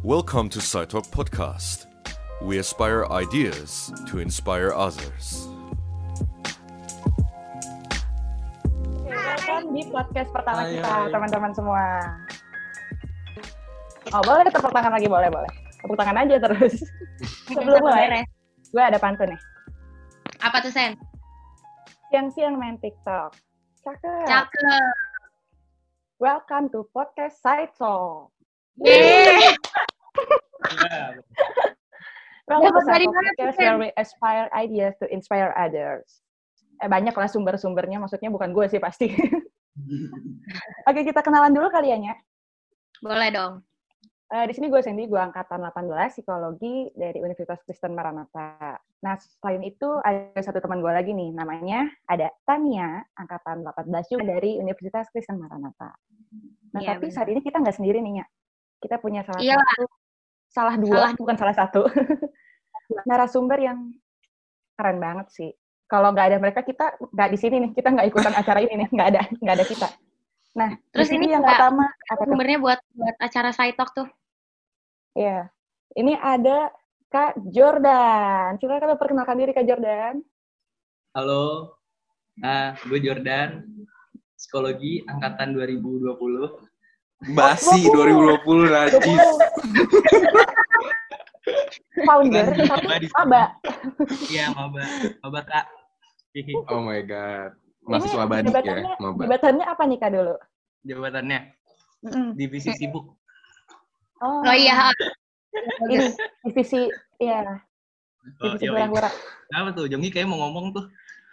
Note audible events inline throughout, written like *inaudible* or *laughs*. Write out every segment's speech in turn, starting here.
Welcome to SciTalk Podcast. We aspire ideas to inspire others. Oke, welcome di podcast pertama Hai, kita, hai. teman-teman semua. Oh, boleh tepuk tangan lagi, boleh, boleh. Tepuk tangan aja terus. *laughs* Sebelum mulai, gue ada pantun nih. Apa tuh Sen? Siang-siang main TikTok. Cakep. Cakep. Welcome to podcast Side Talk. Yeay. Welcome to Dapat Side podcast where we aspire ideas to inspire others. Eh, banyak lah sumber-sumbernya, maksudnya bukan gue sih pasti. *laughs* Oke, kita kenalan dulu kali ya, Nya. Boleh dong. Eh, di sini gue Sandy, gue angkatan 18 psikologi dari Universitas Kristen Maranatha. Nah, selain itu ada satu teman gue lagi nih, namanya ada Tania, angkatan 18 juga dari Universitas Kristen Maranatha. Nah, Iya, tapi benar. saat ini kita nggak sendiri nih, Nya. Kita punya salah Iya. satu, salah dua, Salah bukan salah satu. narasumber yang keren banget sih. Kalau nggak ada mereka, kita nggak di sini nih. Kita nggak ikutan acara ini nih. Nggak ada, nggak ada kita. Nah, Terus ini yang pertama, apa? Sumbernya buat buat acara Side Talk tuh. Iya. Ini ada Kak Jordan. Silakan perkenalkan diri Kak Jordan. Halo, nah, gue Jordan, psikologi angkatan 2020. Basi 2020 najis. *laughs* Founder, tapi maba. Iya, maba, maba kak. Oh my god. Mahasiswa badik ya, jabatannya, maba. jabatannya apa nih Kak dulu? Jabatannya divisi sibuk. Oh, Oh iya. Ini divisi, ya, Oh, divisi yoi. kurang-kurang. Apa tuh? Jonggi kayak mau ngomong tuh.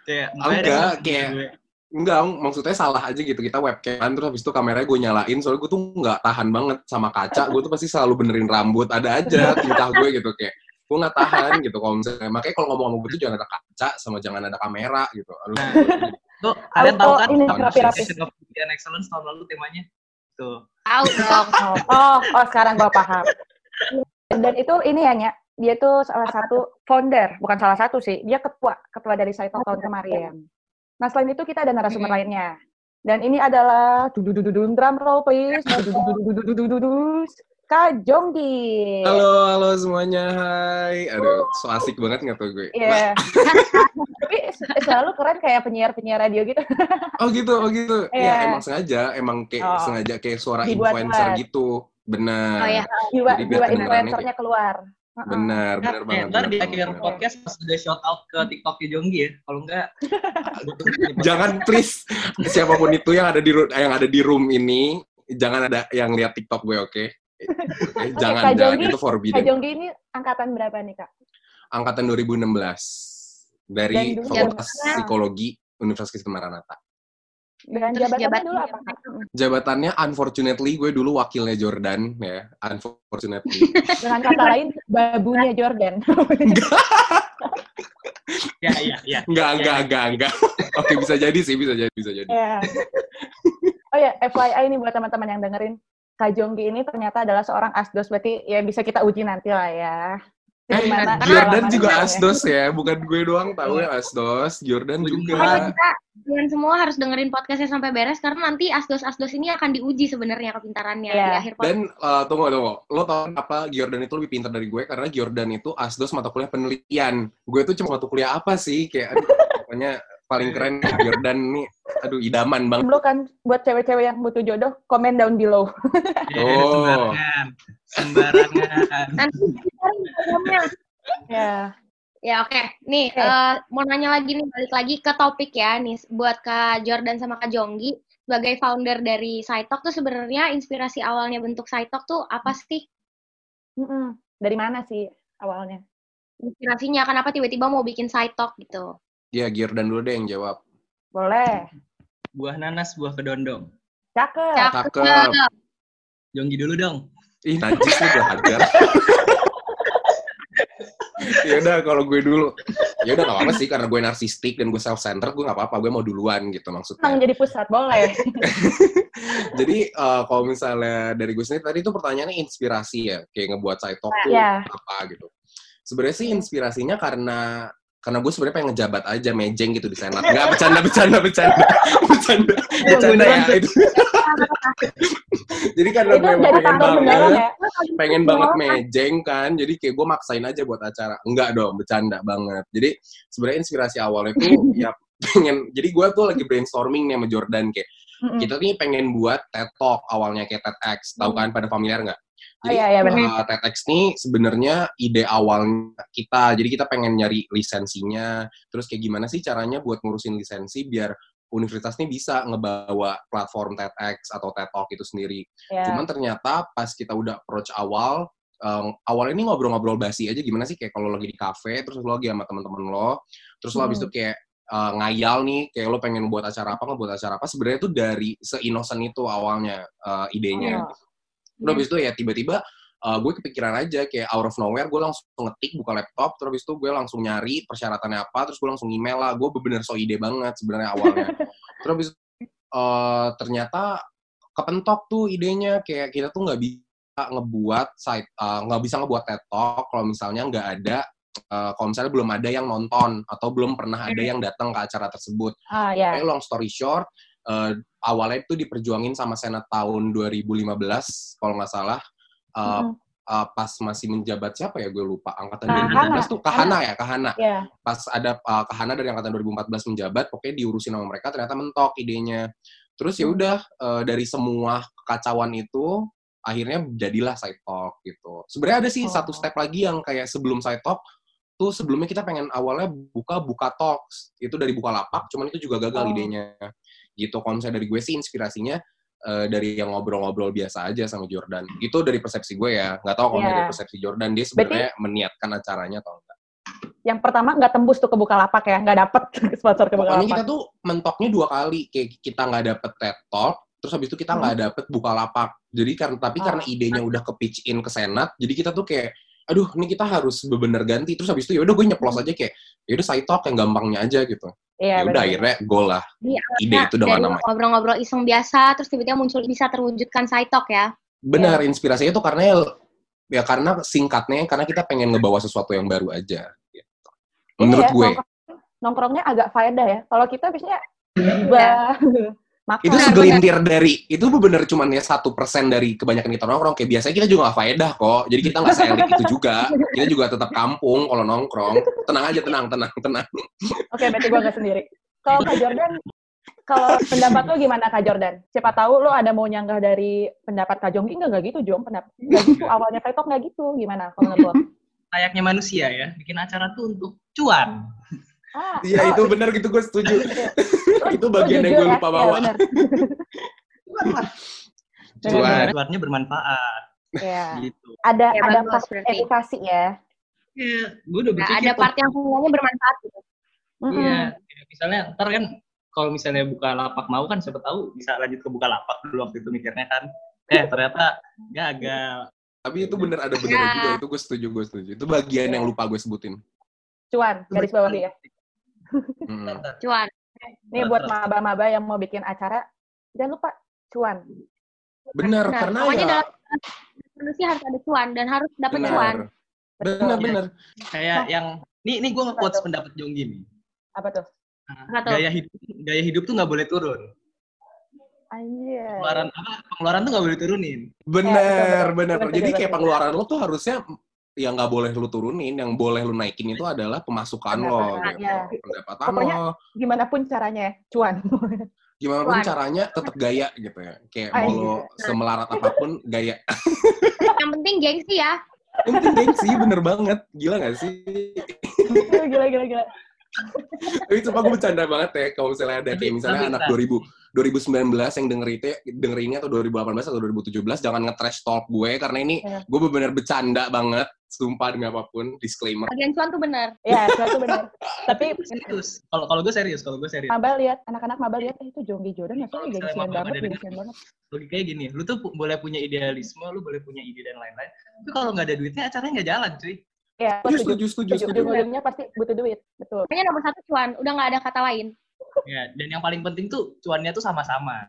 Kayak mukanya enggak, kayak- gue. Enggak, maksudnya salah aja gitu. Kita webcam terus habis itu kameranya gue nyalain. Soalnya gue tuh nggak tahan banget sama kaca. Gue tuh pasti selalu benerin rambut. Ada aja tingkah gue gitu kayak gue nggak tahan gitu kalau misalnya makanya kalau ngomong sama gue tuh jangan ada kaca sama jangan ada kamera gitu aduh Nah. Tuh, kalian Auto tahu kan? ini, Media and Excellence tahun lalu temanya. Tuh. Tahu dong. Oh, oh, oh, sekarang gue paham. Dan itu ini ya, Nya, dia tuh salah satu founder, bukan salah satu sih, dia ketua, ketua dari Saito tahun kemarin. Nah, selain itu kita ada narasumber Hmm. lainnya. Dan ini adalah drum roll please. Kak Jonggi. Halo, halo semuanya. Hai. Aduh, so asik banget nggak tuh gue? Iya. Yeah. *laughs* Tapi selalu keren kayak penyiar-penyiar radio gitu. *laughs* oh gitu, oh gitu. Yeah. Emang sengaja, emang kayak oh. sengaja kayak suara Dibuat influencer buat. gitu. Benar. Oh iya. Jiwa, jiwa influencernya keluar. Benar, benar banget. Ntar di akhir podcast pas udah shout out ke TikTok Jonggi ya. Kalau enggak *laughs* jangan please siapa pun itu yang ada di yang ada di room ini jangan ada yang lihat TikTok gue, oke? Okay? Jangan Kak jangan Jonggi- itu Kak forbidden Jonggi ini angkatan berapa nih, Kak? angkatan 2016 dari Dan Fakultas jabatannya- Psikologi Universitas Kristen Maranatha Dan Terus jabatannya jabatannya dulu apa? Kak? jabatannya unfortunately gue dulu wakilnya Jordan ya unfortunately *laughs* Dengan kata lain, babunya Jordan. *laughs* Ya, ya, ya. enggak enggak enggak enggak oke bisa jadi sih bisa jadi bisa jadi Ya. Oh ya, FYI ini buat teman-teman yang dengerin, Kak Jonggi ini ternyata adalah seorang asdos, berarti ya bisa kita uji nanti lah ya. Eh, Gimana Jordan juga ya? asdos ya bukan gue doang tahu ya asdos Jordan juga juga. kita kalian semua harus dengerin podcastnya sampai beres karena nanti asdos-asdos ini akan diuji sebenarnya kepintarannya Iya. di akhir podcast. Dan uh, tunggu tunggu, lo tau apa Jordan itu lebih pintar dari gue karena Jordan itu asdos mata kuliah penelitian. Gue tuh cuma mata kuliah apa sih kayak aduh, *laughs* pokoknya paling keren Jordan nih, aduh idaman banget. Jomblo kan buat cewek-cewek yang butuh jodoh, comment down below. *laughs* Ya, Oh. sembarangan. Sembarangan. Nanti Instagramnya. ya. Ya oke, nih Oke. eh, mau nanya lagi nih balik lagi ke topik ya nih buat Kak Jordan sama Kak Jonggi sebagai founder dari Saitok tuh sebenarnya inspirasi awalnya bentuk Saitok tuh apa sih Mm-mm. Dari mana sih awalnya? inspirasinya? Kenapa tiba-tiba mau bikin Saitok gitu? Ya Jordan dulu deh yang jawab. Boleh. Buah nanas, buah kedondong. Cakep. Cakep. Jonggi dulu dong. Ih najis lu udah hajar. ya udah kalau gue dulu. Ya udah gak apa-apa sih karena gue narsistik dan gue self centered gue gak apa-apa gue mau duluan gitu maksudnya. Senang jadi pusat, boleh. *laughs* Jadi eh, kalau misalnya dari gue sendiri tadi itu pertanyaannya inspirasi ya, kayak ngebuat side talk tuh Iya. apa gitu. Sebenarnya sih inspirasinya karena karena gue sebenarnya pengen ngejabat aja mejeng gitu di senat. *laughs* Enggak bercanda bercanda bercanda bercanda bercanda ya itu. jadi karena gue pengen banget, ya. pengen banget mejeng kan, jadi kayak gue maksain aja buat acara. Enggak dong, bercanda banget. Jadi sebenarnya inspirasi awalnya tuh *laughs* ya pengen, jadi gue tuh lagi brainstorming nih sama Jordan kayak, Mm-mm. kita nih pengen buat TED Talk awalnya kayak TEDx, tahu kan pada familiar nggak? Oh iya, iya benar. uh, TEDx nih sebenarnya ide awalnya kita. Jadi kita pengen nyari lisensinya, terus kayak gimana sih caranya buat ngurusin lisensi biar universitas nih bisa ngebawa platform TEDx atau TED Talk itu sendiri. Ya. Cuman ternyata pas kita udah approach awal, um, awalnya ini ngobrol-ngobrol basi aja gimana sih kayak kalau lagi di cafe, terus lo lagi sama teman-teman lo, terus lo habis Hmm. itu kayak uh, ngayal nih, kayak lo pengen buat acara apa, ngebuat acara apa, sebenarnya itu dari se-innocent itu awalnya uh, idenya. Oh. Terus habis itu ya tiba-tiba uh, gue kepikiran aja kayak out of nowhere gue langsung ngetik buka laptop terus habis itu gue langsung nyari persyaratannya apa terus gue langsung email lah. Gue bener so ide banget sebenarnya awalnya. *laughs* Terus habis itu, uh, ternyata kepentok tuh idenya kayak kita tuh nggak bisa ngebuat site uh, nggak bisa ngebuat TED Talk kalau misalnya nggak ada uh, kalau misalnya belum ada yang nonton atau belum pernah ada yang datang ke acara tersebut. Ah ya. Pokoknya long story short, eh, awalnya itu diperjuangin sama Senat tahun 2015 kalau nggak salah. Eh, Mm-mm. eh, pas masih menjabat siapa ya gue lupa angkatan Kahana. 2015 tuh Kahana ya Kahana Ya. pas ada uh, Kahana dari angkatan 2014 menjabat pokoknya diurusin sama mereka ternyata mentok idenya terus ya Hmm. udah uh, dari semua kekacauan itu akhirnya jadilah side talk gitu sebenarnya ada sih Oh. satu step lagi yang kayak sebelum side talk tuh sebelumnya kita pengen awalnya buka buka talks itu dari buka lapak cuman itu juga gagal Oh. idenya gitu kalau misalnya dari gue sih inspirasinya eh, dari yang ngobrol-ngobrol biasa aja sama Jordan itu dari persepsi gue ya nggak tahu kalau Iya. dari persepsi Jordan dia sebenarnya meniatkan acaranya atau enggak Yang pertama nggak tembus tuh ke Bukalapak ya, nggak dapet *laughs* sponsor ke Pokoknya Bukalapak. kita tuh mentoknya dua kali, kayak kita nggak dapet TED Talk, terus habis itu kita nggak dapet buka lapak. Jadi karena tapi Ah. karena idenya udah ke pitch in ke senat, jadi kita tuh kayak, aduh ini kita harus bener ganti. Terus habis itu ya udah gue nyeplos aja kayak, ya udah side talk yang gampangnya aja gitu. Iya, Ya udah akhirnya goal lah. Iya, Ide itu dengan dari namanya. ngobrol-ngobrol iseng biasa, terus tiba-tiba muncul bisa terwujudkan side talk ya. Benar, inspirasinya tuh karena ya, ya karena singkatnya karena kita pengen ngebawa sesuatu yang baru aja. gitu. Menurut ya, gue. nongkrong- nongkrongnya agak faedah ya. Kalau kita biasanya bah, *laughs* makan. itu segelintir dari itu bener cuman ya satu persen dari kebanyakan kita nongkrong kayak biasanya kita juga gak faedah kok jadi kita nggak seelit itu juga kita juga tetap kampung kalau nongkrong tenang aja tenang tenang tenang Oke, berarti gue nggak sendiri. Kalau Kak Jordan, kalau pendapat lo gimana Kak Jordan? Siapa tahu lo ada mau nyanggah dari pendapat Kak Jongki nggak nggak gitu Jong pendapat nggak gitu awalnya Kak nggak gitu gimana kalau menurut lo? Layaknya manusia ya, bikin acara tuh untuk cuan. Ah, iya oh, *laughs* *laughs* itu bener gitu gue setuju lo- itu lo bagian yang jujur gue ya? lupa Iya, bawa benar. *laughs* Cuan. Cuannya bermanfaat Iya. gitu. Ada Ya, ada part edukasi ya. Ya, gue udah Nah, berpikir ada tuh, part yang sebenarnya bermanfaat gitu. Iya, ya, misalnya ntar kan kalau misalnya buka lapak mau kan siapa tahu bisa lanjut ke buka lapak dulu waktu itu mikirnya kan. Eh ternyata gagal. tapi itu bener ada bener Ya. juga itu gue setuju gue setuju itu bagian yang lupa gue sebutin Cuan, garis bawah ya. Cuan. Nih buat maba-maba yang mau bikin acara, jangan lupa cuan. bener Nah, karena ya dalam manusia harus ada cuan dan harus dapat cuan. bener bener bener Kayak yang nih nih gue nge-quotes pendapat Jonggi nih. Apa tuh? Tuh? Gaya hidup gaya hidup tuh nggak boleh turun. Anjir. Pengeluaran apa? Pengeluaran tuh nggak boleh turunin. bener Ya, betul, bener betul, jadi betul, kayak betul. pengeluaran lo tuh harusnya yang nggak boleh lu turunin yang boleh lu naikin itu adalah pemasukan lo Pendapatan, gitu. ya. pendapatan Pokoknya lo Gimana pun caranya, cuan. *laughs* gimana pun Cuan. caranya tetap gaya gitu ya kayak mau iya. lo semelarat apa pun gaya *laughs* Yang penting gengsi ya. yang penting gengsi bener banget gila gak sih gila, gila, gila. Tapi sumpah gue bercanda banget ya kalau misalnya ada kayak misalnya anak bentar. 2000 2019 yang denger itu denger ini atau 2018 atau 2017 jangan nge-trash talk gue karena ini Iya. gue bener-bener bercanda banget sumpah demi apa pun disclaimer Bagian cuan tuh benar. Ya, cuan tuh benar. *laughs* Tapi Serius. Kalau kalau gue serius, kalau gue serius. Maba lihat, anak-anak Maba lihat, eh, itu Jonggi Jordan masih misalnya gengsian banget, gengsian banget. Logikanya gini, lu tuh boleh punya idealisme, lu boleh punya ide dan lain-lain. Tapi kalau nggak ada duitnya, acaranya nggak jalan, cuy. Ya, setuju setuju. setuju setuju Setuju. setuju Ujung-ujungnya pasti butuh duit. Betul. Pokoknya nomor satu cuan, udah nggak ada kata lain. Ya, dan yang paling penting tuh cuannya tuh sama-sama.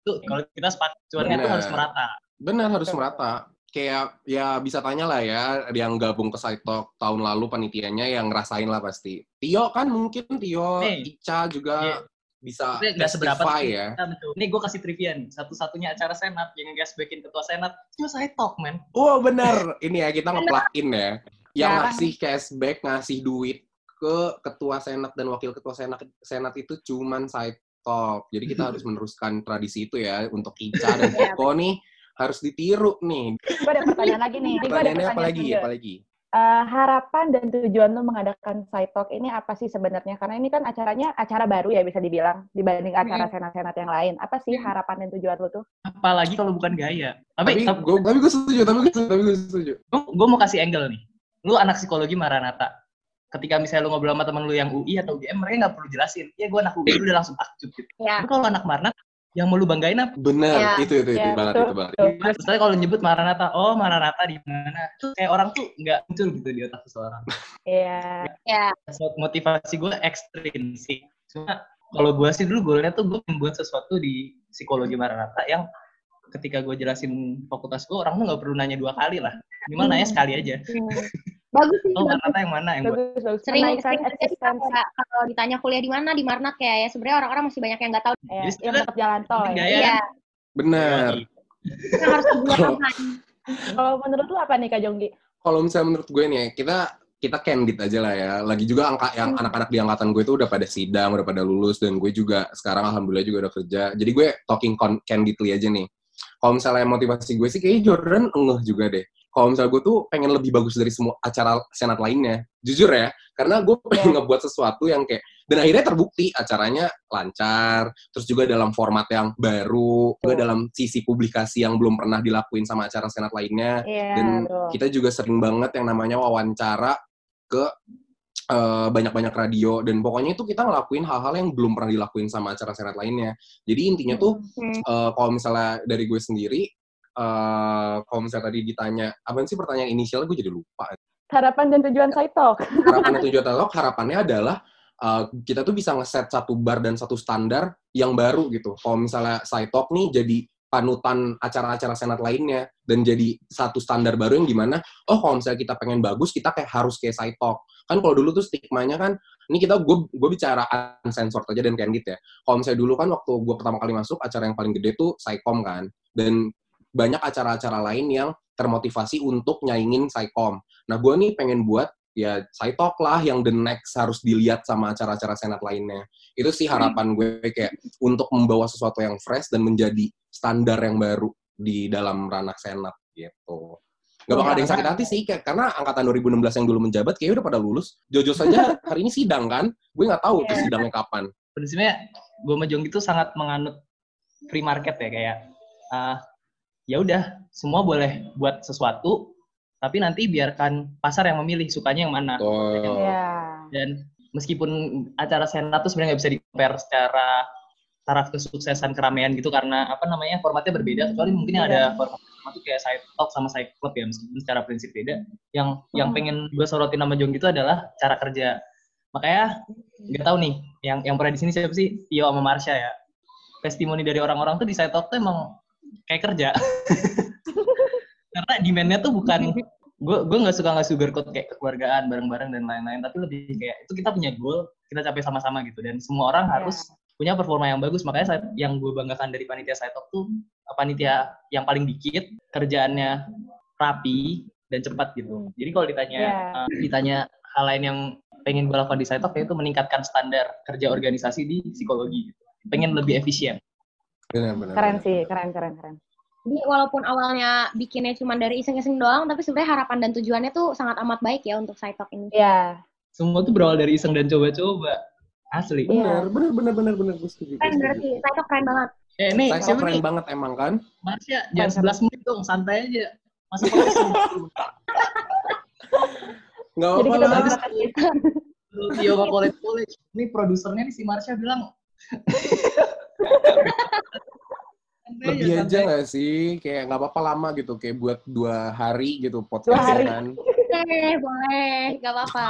Tuh kalau kita sepakat cuannya tuh Benar. harus merata. benar harus merata kayak ya bisa tanya lah ya yang gabung ke Talk tahun lalu panitianya yang ngerasain lah pasti Tio kan mungkin Tio Nih. Ica juga Iya. bisa nggak seberapa ya. Kita. Nih gue kasih trivia nih. Satu-satunya acara senat yang nge-backin ketua senat cuma saya talk man. Oh benar, ini ya kita ngeplug-in ya. Yang Ya. ngasih cashback, ngasih duit ke ketua senat dan wakil ketua senat senat itu cuman side talk. Jadi kita harus *laughs* meneruskan tradisi itu ya untuk Ica *laughs* dan Iya. Kiko nih harus ditiru nih. Gue ada pertanyaan lagi nih. Gue ada Pertanyaannya apa pertanyaan lagi? Apa lagi? Eh, harapan dan tujuan lo mengadakan side talk ini apa sih sebenarnya? Karena ini kan acaranya acara baru ya bisa dibilang dibanding acara senat-senat yang lain. Apa sih harapan dan tujuan lo tuh? Apalagi kalau bukan gaya. Tapi Tapi, gue tapi gue setuju, tapi gue setuju, tapi gue setuju. gue mau kasih angle nih. Lu anak psikologi Maranata. Ketika misalnya lu ngobrol sama temen lu yang UI atau UGM, mereka nggak perlu jelasin. Ya gue anak UI, lu udah langsung takjub gitu. Ya. Tapi kalau anak Maranata, yang mau lu banggain apa? Bener, Ya. itu itu itu Ya, banget betul. itu banget. Misalnya kalau nyebut Maranata, oh Maranata di mana? Tuh kayak orang tuh nggak muncul gitu di otak seseorang. Iya. Ya. Suatu motivasi gue ekstrinsik. Cuma kalau gue sih dulu goalnya tuh gue membuat sesuatu di psikologi Maranata yang ketika gue jelasin fakultas gue, orang tuh nggak perlu nanya dua kali lah. Minimal nanya sekali aja. Bagus sih. Oh bagus. Maranata yang mana yang buat? Bagus, bagus. Sering sering eksistensi. kalau ditanya kuliah di mana di Marnat kayak ya sebenarnya orang-orang masih banyak yang nggak tahu. Ya, Jadi yang dekat jalan tol ya. gaya. Iya. Bener. Kita harus *laughs* Kalau- menurut lu apa nih Kak Jonggi? Kalau misalnya menurut gue nih, ya, kita kita candid aja lah ya. Lagi juga angka yang Hmm. anak-anak di angkatan gue itu udah pada sidang, udah pada lulus dan gue juga sekarang alhamdulillah juga udah kerja. Jadi gue talking con- candidly aja nih. Kalau misalnya motivasi gue sih kayaknya Jordan ngeh juga deh. Kalau misalnya gue tuh pengen lebih bagus dari semua acara senat lainnya. Jujur ya, karena gue pengen *clears throat* ngebuat sesuatu yang kayak dan akhirnya terbukti acaranya lancar, terus juga dalam format yang baru, juga Betul. dalam sisi publikasi yang belum pernah dilakuin sama acara senat lainnya Iya, dan betul. kita juga sering banget yang namanya wawancara ke eh, banyak-banyak radio dan pokoknya itu kita ngelakuin hal-hal yang belum pernah dilakuin sama acara senat lainnya. Jadi intinya tuh Hmm. eh, kalau misalnya dari gue sendiri eh kalau misalnya tadi ditanya apa sih pertanyaan inisial gue jadi lupa. Harapan dan tujuan talk. Harapan dan tujuan dialog harapannya adalah eh, kita tuh bisa ngeset satu bar dan satu standar yang baru gitu. Kalau misalnya side talk nih jadi panutan acara-acara senat lainnya dan jadi satu standar baru yang di mana oh kalau misalnya kita pengen bagus kita kayak harus kayak side talk kan kalau dulu tuh stigmanya kan ini kita gue gue bicara uncensored aja dan candid ya kalau misalnya dulu kan waktu gue pertama kali masuk acara yang paling gede tuh Saikom kan dan banyak acara-acara lain yang termotivasi untuk nyaingin Saikom nah gue nih pengen buat ya talk lah yang the next harus dilihat sama acara-acara senat lainnya itu sih harapan gue kayak untuk membawa sesuatu yang fresh dan menjadi standar yang baru di dalam ranah senat gitu. Gak bakal ada yang sakit hati sih, kayak, karena angkatan 2016 yang dulu menjabat kayaknya udah pada lulus. Jojo saja hari ini sidang kan, gue nggak tahu tuh Iya. sidangnya kapan. prinsipnya gue sama Jonggi itu sangat menganut free market ya kayak ah, ya udah semua boleh buat sesuatu tapi nanti biarkan pasar yang memilih sukanya yang mana. Iya. dan meskipun acara senat tuh sebenarnya nggak bisa di compare secara taraf kesuksesan keramaian gitu karena apa namanya formatnya berbeda kecuali mungkin yang ada format sama tuh kayak side talk sama side club ya meskipun secara prinsip beda yang yang Hmm. pengen gue sorotin sama Jong itu adalah cara kerja makanya nggak tahu nih yang yang pernah di sini siapa sih Tio sama Marsha ya testimoni dari orang-orang tuh di side talk tuh emang kayak kerja *laughs* karena demandnya tuh bukan gue gue nggak suka nggak sugarcoat kayak kekeluargaan bareng-bareng dan lain-lain tapi lebih kayak itu kita punya goal kita capai sama-sama gitu dan semua orang Iya. harus punya performa yang bagus makanya saya, yang gue banggakan dari panitia saya talk tuh uh, panitia yang paling dikit kerjaannya rapi dan cepat gitu jadi kalau ditanya Iya. uh, ditanya hal lain yang pengen gue lakukan di Saitok yaitu meningkatkan standar kerja organisasi di psikologi gitu. pengen lebih efisien Benar, benar, Keren benar. sih, keren, keren, keren. Jadi walaupun awalnya bikinnya cuma dari iseng-iseng doang, tapi sebenarnya harapan dan tujuannya tuh sangat amat baik ya untuk Saitok ini. Iya. semua tuh berawal dari iseng dan coba-coba asli Benar, benar, benar, benar, benar, gue setuju. Keren berarti, Saitok keren banget. eh nih Saya siapa keren nih banget emang kan. Marsha jangan 11 menit dong santai aja masa podcast Nggak Jadi apa-apa kita lah. Tio ke college college. Ini produsernya nih si Marsha bilang. *laughs* *laughs* Lebih aja nggak sih? Kayak nggak apa-apa lama gitu. Kayak buat dua hari gitu podcast Dua hari. kan. Boleh, boleh, gak apa-apa.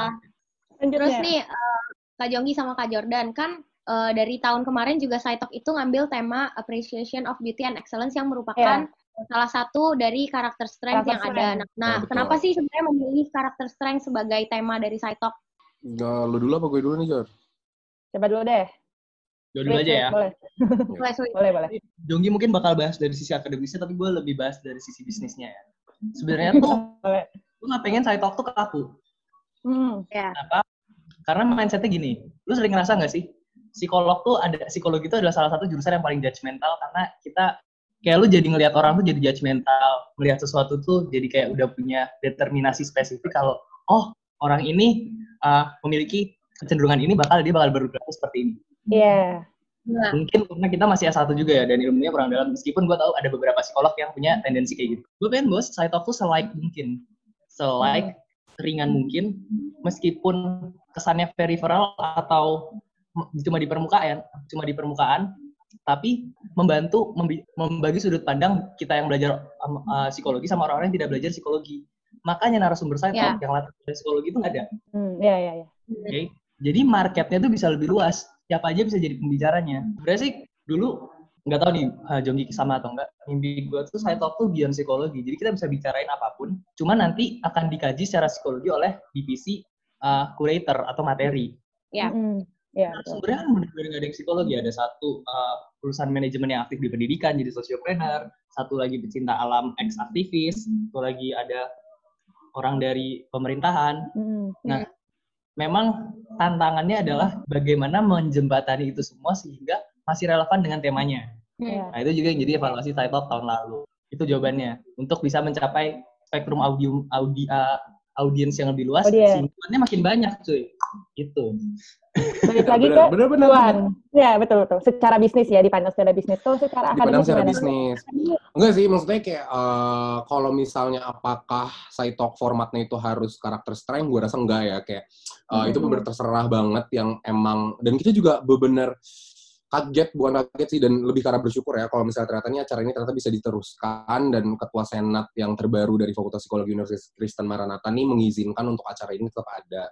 Terus Lanjutnya. nih, eh, Kak Jonggi sama Kak Jordan, kan eh, dari tahun kemarin juga Saitok itu ngambil tema Appreciation of Beauty and Excellence yang merupakan salah satu dari karakter strength Karakter yang strength. ada. Nah, Nah, betul. kenapa sih sebenarnya memilih karakter strength sebagai tema dari Saitok? Nggak, lu dulu apa gue dulu nih, Jor? Coba dulu deh. Dua-dua aja ya. Boleh, Boleh, Sui. boleh, boleh. Jonggi mungkin bakal bahas dari sisi akademisnya, tapi gue lebih bahas dari sisi bisnisnya ya. Sebenarnya *laughs* tuh, Boleh. gue nggak pengen side talk tuh kaku. Hmm. Ya. Kenapa? Karena mindsetnya gini, lu sering ngerasa nggak sih? Psikolog tuh ada, psikologi itu adalah salah satu jurusan yang paling judgmental karena kita kayak lu jadi ngelihat orang tuh jadi judgmental, melihat sesuatu tuh jadi kayak udah punya determinasi spesifik kalau oh orang ini uh, memiliki kecenderungan ini bakal dia bakal berperilaku seperti ini. Iya. Nah, Mungkin karena kita masih S1 juga ya, dan ilmunya kurang dalam. Meskipun gue tahu ada beberapa psikolog yang punya tendensi kayak gitu. Gue pengen bos, side talk tuh selike mungkin. Selike, ringan mungkin, meskipun kesannya peripheral atau cuma di permukaan, cuma di permukaan, tapi membantu membagi sudut pandang kita yang belajar um, uh, psikologi sama orang-orang yang tidak belajar psikologi. Makanya narasumber side Ya. talk yang latar belakang psikologi itu nggak ada. Hmm, iya, iya, iya. Oke. Jadi marketnya tuh bisa lebih luas. Siapa aja bisa jadi pembicaranya. Sebenarnya sih dulu nggak tahu nih uh, Jonggi sama atau enggak. Mimpi gue tuh saya talk tuh beyond psikologi. Jadi kita bisa bicarain apa pun. Cuma nanti akan dikaji secara psikologi oleh divisi uh, curator atau materi. Ya. Hmm, Iya, Nah, sebenarnya kan benar-benar nggak ada yang psikologi. Ada satu uh, lulusan manajemen yang aktif di pendidikan, jadi sosiopreneur. Satu lagi pecinta alam, ex aktivis. Satu lagi ada orang dari pemerintahan. Hmm. Nah, memang tantangannya adalah bagaimana menjembatani itu semua sehingga masih relevan dengan temanya. Iya. Nah, itu juga yang jadi evaluasi Talk tahun lalu. Itu jawabannya. Untuk bisa mencapai spektrum audio audi, uh, audiens yang lebih luas, Audiens. simpulannya makin banyak, cuy. Gitu. Balik lagi Bener, ke bener, bener, Tuan. Ya, betul, betul. Secara bisnis ya, dipandang secara bisnis. Kalau secara dipandang akademis secara bisnis. Enggak sih, maksudnya kayak eh, kalau misalnya apakah side talk formatnya itu harus karakter strength, gue rasa enggak ya. Kayak eh, itu Mhm. benar terserah banget yang emang dan kita juga benar kaget bukan kaget sih dan lebih karena bersyukur ya kalau misalnya ternyata ini acara ini ternyata bisa diteruskan dan ketua senat yang terbaru dari Fakultas Psikologi Universitas Kristen Maranatha ini mengizinkan untuk acara ini tetap ada.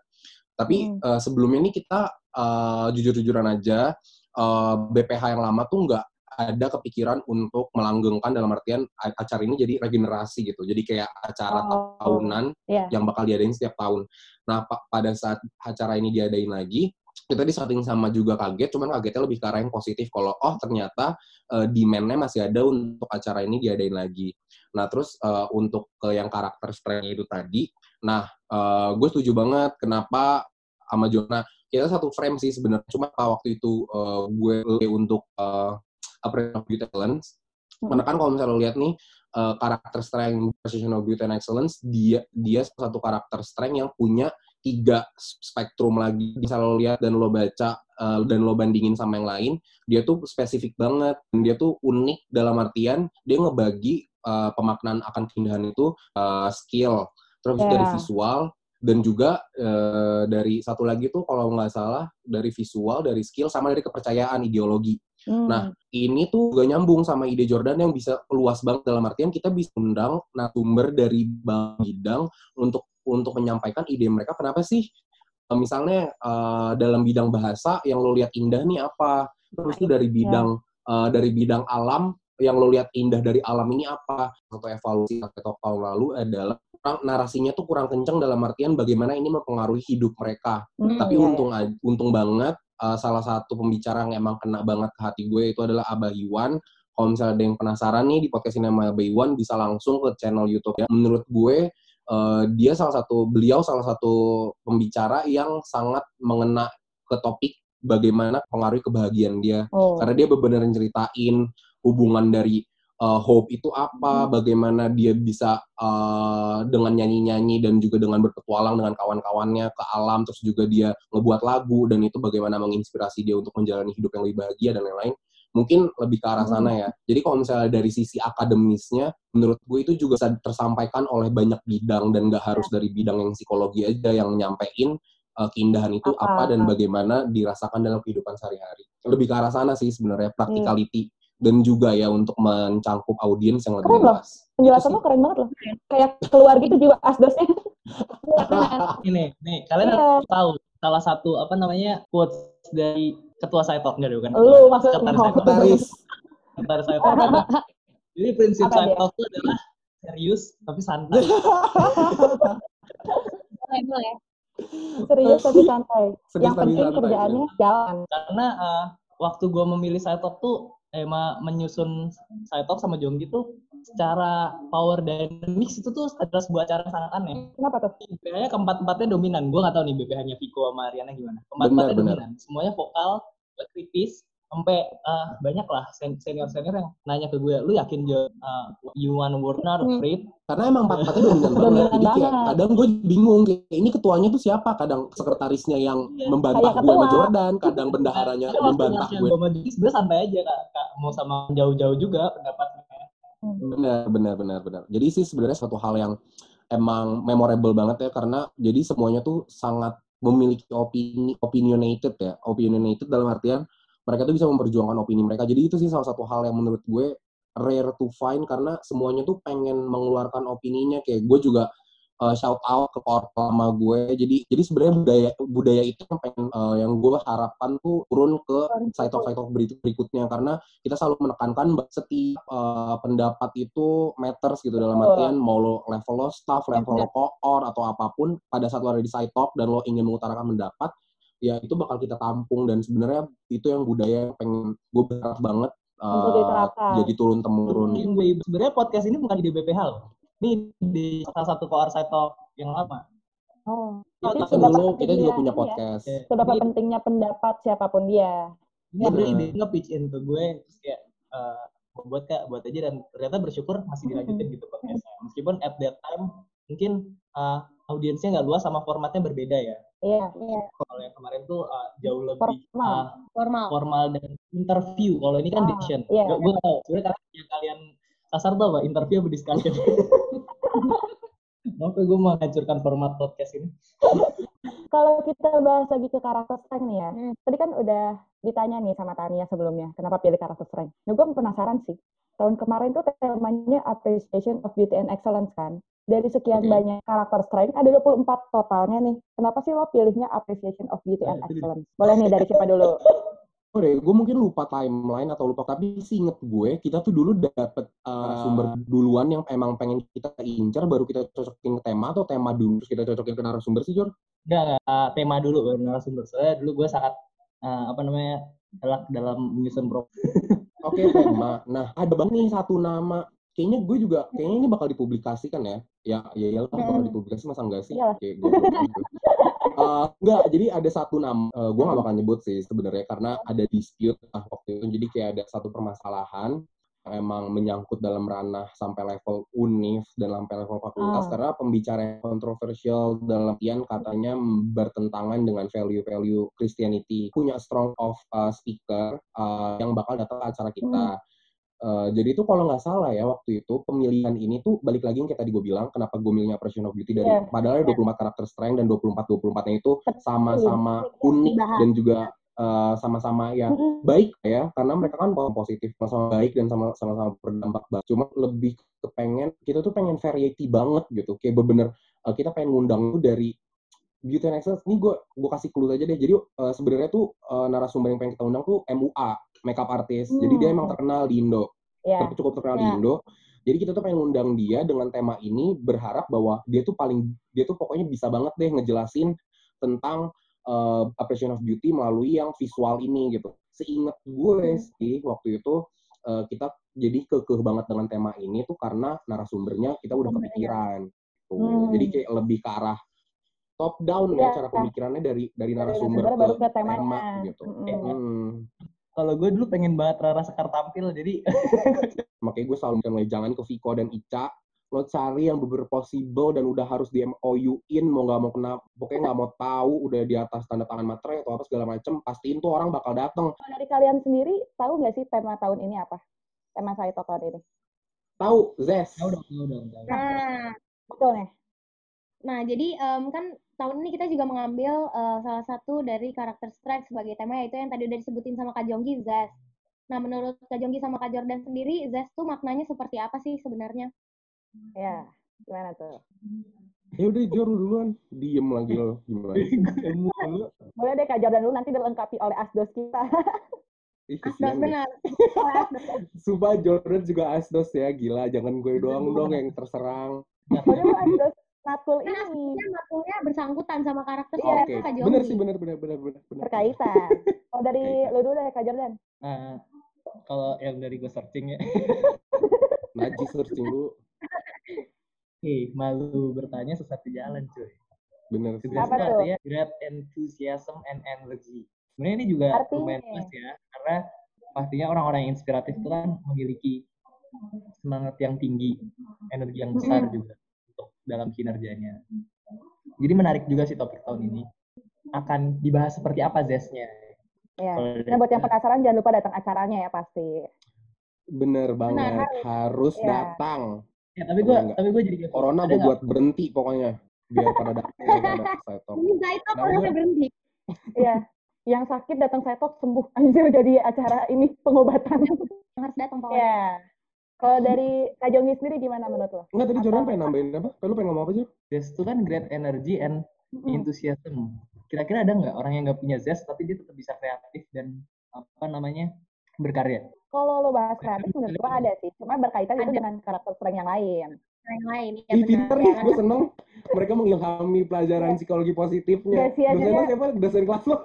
Tapi Hmm. eh, sebelumnya ini kita eh, jujur-jujuran aja eh, BPH yang lama tuh nggak ada kepikiran untuk melanggengkan dalam artian acara ini jadi regenerasi gitu. Jadi kayak acara Oh, tahunan iya. yang bakal diadain setiap tahun. Nah, pa- pada saat acara ini diadain lagi, kita di setting sama juga kaget, cuman kagetnya lebih ke yang positif kalau oh ternyata eh, demand-nya masih ada untuk acara ini diadain lagi. Nah, terus eh, untuk ke yang karakter strength itu tadi, nah eh, gue setuju banget kenapa sama Jona kita satu frame sih sebenarnya cuma waktu itu eh, gue untuk eh, Appraisal of Beauty Hmm. karena kan kalau misalnya lo lihat nih eh, karakter strength of Beauty and Excellence dia dia satu karakter strength yang punya tiga spektrum lagi bisa lo lihat dan lo baca eh, dan lo bandingin sama yang lain dia tuh spesifik banget dan dia tuh unik dalam artian dia ngebagi eh, pemaknaan akan keindahan itu eh, skill terus Ya. dari visual dan juga eh, dari satu lagi tuh kalau nggak salah dari visual dari skill sama dari kepercayaan ideologi Hmm. Nah, ini tuh juga nyambung sama ide Jordan yang bisa luas banget dalam artian kita bisa undang narasumber dari bidang untuk untuk menyampaikan ide mereka kenapa sih eh, misalnya eh, dalam bidang bahasa yang lo lihat indah nih apa? Terus itu dari bidang eh, dari bidang alam yang lo lihat indah dari alam ini apa? Atau evaluasi atau tahun lalu adalah narasinya tuh kurang kenceng dalam artian bagaimana ini mempengaruhi hidup mereka. Hmm, tapi iya, untung untung banget uh, salah satu pembicara yang emang kena banget ke hati gue itu adalah Abah Iwan. Kalau misalnya ada yang penasaran nih di podcast ini sama Abah Iwan bisa langsung ke channel YouTube ya menurut gue uh, dia salah satu beliau salah satu pembicara yang sangat mengena ke topik bagaimana pengaruh kebahagiaan dia Oh. karena dia benar-benar ceritain hubungan dari uh, hope itu apa, Hmm. bagaimana dia bisa uh, dengan nyanyi-nyanyi dan juga dengan berpetualang dengan kawan-kawannya ke alam, terus juga dia ngebuat lagu dan itu bagaimana menginspirasi dia untuk menjalani hidup yang lebih bahagia dan lain-lain. Mungkin lebih ke arah Hmm. sana ya. Jadi kalau misalnya dari sisi akademisnya, menurut gue itu juga bisa tersampaikan oleh banyak bidang dan nggak harus dari bidang yang psikologi aja yang nyampein uh, keindahan itu apa, Apa. dan bagaimana dirasakan dalam kehidupan sehari-hari. Lebih ke arah sana sih sebenarnya Hmm. practicality dan juga ya untuk mencangkup audiens yang lebih Keren loh. luas. Penjelasan Itu lo keren banget loh. Kayak keluar gitu jiwa asdosnya. *laughs* Ini, nih, kalian Iya. harus tahu salah satu apa namanya quotes dari ketua saya talk enggak bukan? Lu maksudnya. Sekretaris saya talk. Sekretaris saya talk. Jadi prinsip saya talk itu adalah serius tapi santai. boleh, boleh. Serius tapi santai. Serius Yang penting kerjaannya jalan. Karena eh, waktu gue memilih Saitok tuh emang menyusun Saitok sama Jonggi tuh secara power dynamics itu tuh adalah sebuah cara yang sangat aneh. Kenapa tuh? BPH-nya keempat-empatnya dominan. Gue gak tahu nih BPH-nya Viko sama Ariana gimana. Keempat-empatnya dominan. Semuanya vokal, kritis, sampai uh, banyak lah senior senior yang nanya ke gue, lu yakin Jo, uh, work not Hmm. afraid? Karena emang empat-empatnya dominan banget. Jadi kayak banget. kadang gue bingung, kayak ini ketuanya tuh siapa? Kadang sekretarisnya yang Iya. membantah gue sama. Jordan, kadang bendaharanya waktu membantah gue. sama sebenarnya santai aja kak, kak mau sama jauh-jauh juga pendapatnya. Benar, benar, benar, benar. Jadi sih sebenarnya suatu hal yang emang memorable banget ya karena jadi semuanya tuh sangat memiliki opini opinionated ya. Opinionated dalam artian mereka tuh bisa memperjuangkan opini mereka. Jadi itu sih salah satu hal yang menurut gue rare to find karena semuanya tuh pengen mengeluarkan opininya. Kayak gue juga uh, shout out ke core lama gue. Jadi jadi sebenarnya budaya budaya itu yang pengen uh, yang gue harapkan tuh turun ke side talk side talk berikutnya. Karena kita selalu menekankan setiap uh, pendapat itu matters gitu. Dalam artian mau lo level lo staff, level lo koor atau apa pun pada saat lo ada di side talk dan lo ingin mengutarakan pendapat ya itu bakal kita tampung dan sebenarnya itu yang budaya yang pengen gue berharap banget uh, jadi turun temurun Mungkin gue- Sebenarnya podcast ini bukan di BPH loh. Ini di salah satu koar talk yang lama. Oh. Iya, Jadi seberapa dulu kita juga pentingnya- punya iya. podcast Seberapa Ini- pentingnya pendapat siapa pun dia. Dia beli Bener. dia nge-pitch in ke gue terus kayak eh, mau buat kak buat aja dan ternyata bersyukur masih dilanjutin gitu podcastnya meskipun at that time mungkin eh, audiensnya nggak luas sama formatnya berbeda ya Iya. kalau yang kemarin tuh eh, jauh lebih Formal. eh, Formal. formal dan interview kalau ini kan Ah, diction iya. gue gue nggak tahu sebenarnya karena yang kalian kasar tuh apa interview apa discussion *laughs* Maaf ya gue menghancurkan format podcast ini. Kalau kita bahas lagi ke karakter strength nih ya, Hmm. tadi kan udah ditanya nih sama Tania sebelumnya, kenapa pilih karakter strength? Nah, gue penasaran sih. Tahun kemarin tuh temanya Appreciation of Beauty and Excellence kan. Dari sekian Oke. banyak karakter strength, ada 24 totalnya nih. Kenapa sih lo pilihnya Appreciation of Beauty and dia. Excellence? Boleh nih dari siapa dulu? Oh deh, gue mungkin lupa timeline atau lupa, tapi sih inget gue, kita tuh dulu dapet uh, sumber duluan yang emang pengen kita incar, baru kita cocokin ke tema, atau tema dulu, terus kita cocokin ke narasumber sih, Jor? Enggak, enggak, eh, tema dulu baru narasumber. Soalnya dulu gue sangat eh, apa namanya galak dalam menyusun pro. *laughs* Oke, tema. Nah, ada banget nih satu nama. Kayaknya gue juga, kayaknya ini bakal dipublikasikan ya. Ya, ya iyalah bakal dipublikasi, masa enggak sih? Kayak gue. *laughs* Eh, enggak, jadi ada satu nama, eh, gue gak bakal nyebut sih sebenarnya, karena ada dispute lah waktu itu. Jadi kayak ada satu permasalahan emang menyangkut dalam ranah sampai level univ dan sampai level fakultas. Ah. karena pembicara yang kontroversial dalam artian katanya bertentangan dengan value-value Christianity punya strong of uh, speaker uh, yang bakal datang ke acara kita. Uh, jadi itu kalau nggak salah ya waktu itu pemilihan ini tuh balik lagi yang kayak tadi gue bilang kenapa gue milihnya Operation of Beauty dari Iya. padahal ada 24 karakter strength dan 24 24 nya itu sama-sama unik dan juga sama-sama ya Mm-mm. baik ya karena mereka kan positif sama-sama baik dan sama- sama-sama berdampak baik cuma lebih kepengen kita tuh pengen variety banget gitu kayak bener uh, kita pengen ngundang tuh dari Beauty and Excellence ini gue gue kasih clue aja deh jadi uh, sebenarnya tuh uh, narasumber yang pengen kita undang tuh MUA makeup artist jadi dia emang terkenal di Indo Ya. cukup terkenal di Ya. Indo. Jadi kita tuh pengen ngundang dia dengan tema ini berharap bahwa dia tuh paling dia tuh pokoknya bisa banget deh ngejelasin tentang uh, appreciation of beauty melalui yang visual ini gitu. Seingat gue sih waktu itu uh, kita jadi kekeh banget dengan tema ini tuh karena narasumbernya kita udah kepikiran. Tuh. Hmm. Jadi kayak lebih ke arah top down ya Iya. cara pemikirannya dari dari Dari narasumber narasumber ke baru ke temanya. tema gitu. Mm-mm. Hmm. Kalau gue dulu pengen banget Rara Sekar tampil, jadi makanya gue selalu bilang jangan ke Viko dan Ica lo cari yang bener possible dan udah harus di MOU-in mau nggak mau kena pokoknya nggak mau tahu udah di atas tanda tangan materai atau apa segala macem pastiin tuh orang bakal datang Kalau dari kalian sendiri, tahu nggak sih tema tahun ini apa? Tema saya tahun ini. tahu Zes tahu dong, tahu dong. tahu. Nah, Betul nih. nah jadi em, kan tahun ini kita juga mengambil eh, salah satu dari karakter strike sebagai tema yaitu yang tadi udah disebutin sama Kak Jonggi, Zest. Nah, menurut Kak Jonggi sama Kak Jordan sendiri, Zest tuh maknanya seperti apa sih sebenarnya? Ya, gimana tuh? ya udah Jor lu duluan diem lagi lo gimana *laughs* Ilmu dulu. Boleh deh Kak Jordan dulu, nanti dilengkapi oleh asdos kita. Ih, Asdos benar. Sumpah Jordan juga asdos ya gila jangan gue doang dong yang terserang Boleh lu asdos. matkul Kan ini aslinya matulnya bersangkutan sama karakter Iya, si Oke, Kak Jonggi. bener sih, bener, bener, bener, bener. bener. berkaitan. *laughs* Kalau dari lu dulu deh Kak Jordan. Nah, kalau yang dari gue searching ya, Najis searching dulu. Hei, malu bertanya sesat di jalan, cuy. Bener sih. Great Apa itu tuh? artinya great enthusiasm and energy. Sebenarnya ini juga Artinya? lumayan luas ya, karena pastinya orang-orang yang inspiratif itu kan memiliki semangat yang tinggi, energi yang besar juga untuk dalam kinerjanya. Jadi menarik juga sih topik tahun ini. Akan dibahas seperti apa zestnya. Ya. Nah, buat yang penasaran jangan lupa datang acaranya ya pasti. Bener banget. Harus Iya. datang. Ya, tapi gue Enggak. tapi gue jadi kepo. Corona gue buat berhenti pokoknya. Biar pada datang *laughs* pada saya talk. Ini Zaito Nah, kalau gue- berhenti. *laughs* Iya. Yang sakit datang saya talk sembuh. *laughs* Anjir jadi acara ini pengobatan. Harus datang pokoknya. Iya. Kalau dari Kak Jonggi sendiri gimana menurut lo? Enggak, tadi Jordan pengen nambahin apa? Lu pengen ngomong apa sih? Zest itu kan great energy and enthusiasm. Kira-kira ada nggak orang yang nggak punya zest tapi dia tetap bisa kreatif dan apa namanya berkarya? Kalau lo bahas kreatif menurut gua ada sih. Cuma berkaitan itu Ada. dengan karakter strength yang lain. Yang lain, ya Ih, pinter nih, gue seneng. Mereka mengilhami pelajaran psikologi positifnya. Iya. Dosennya siapa? Dosen kelas lo? *laughs*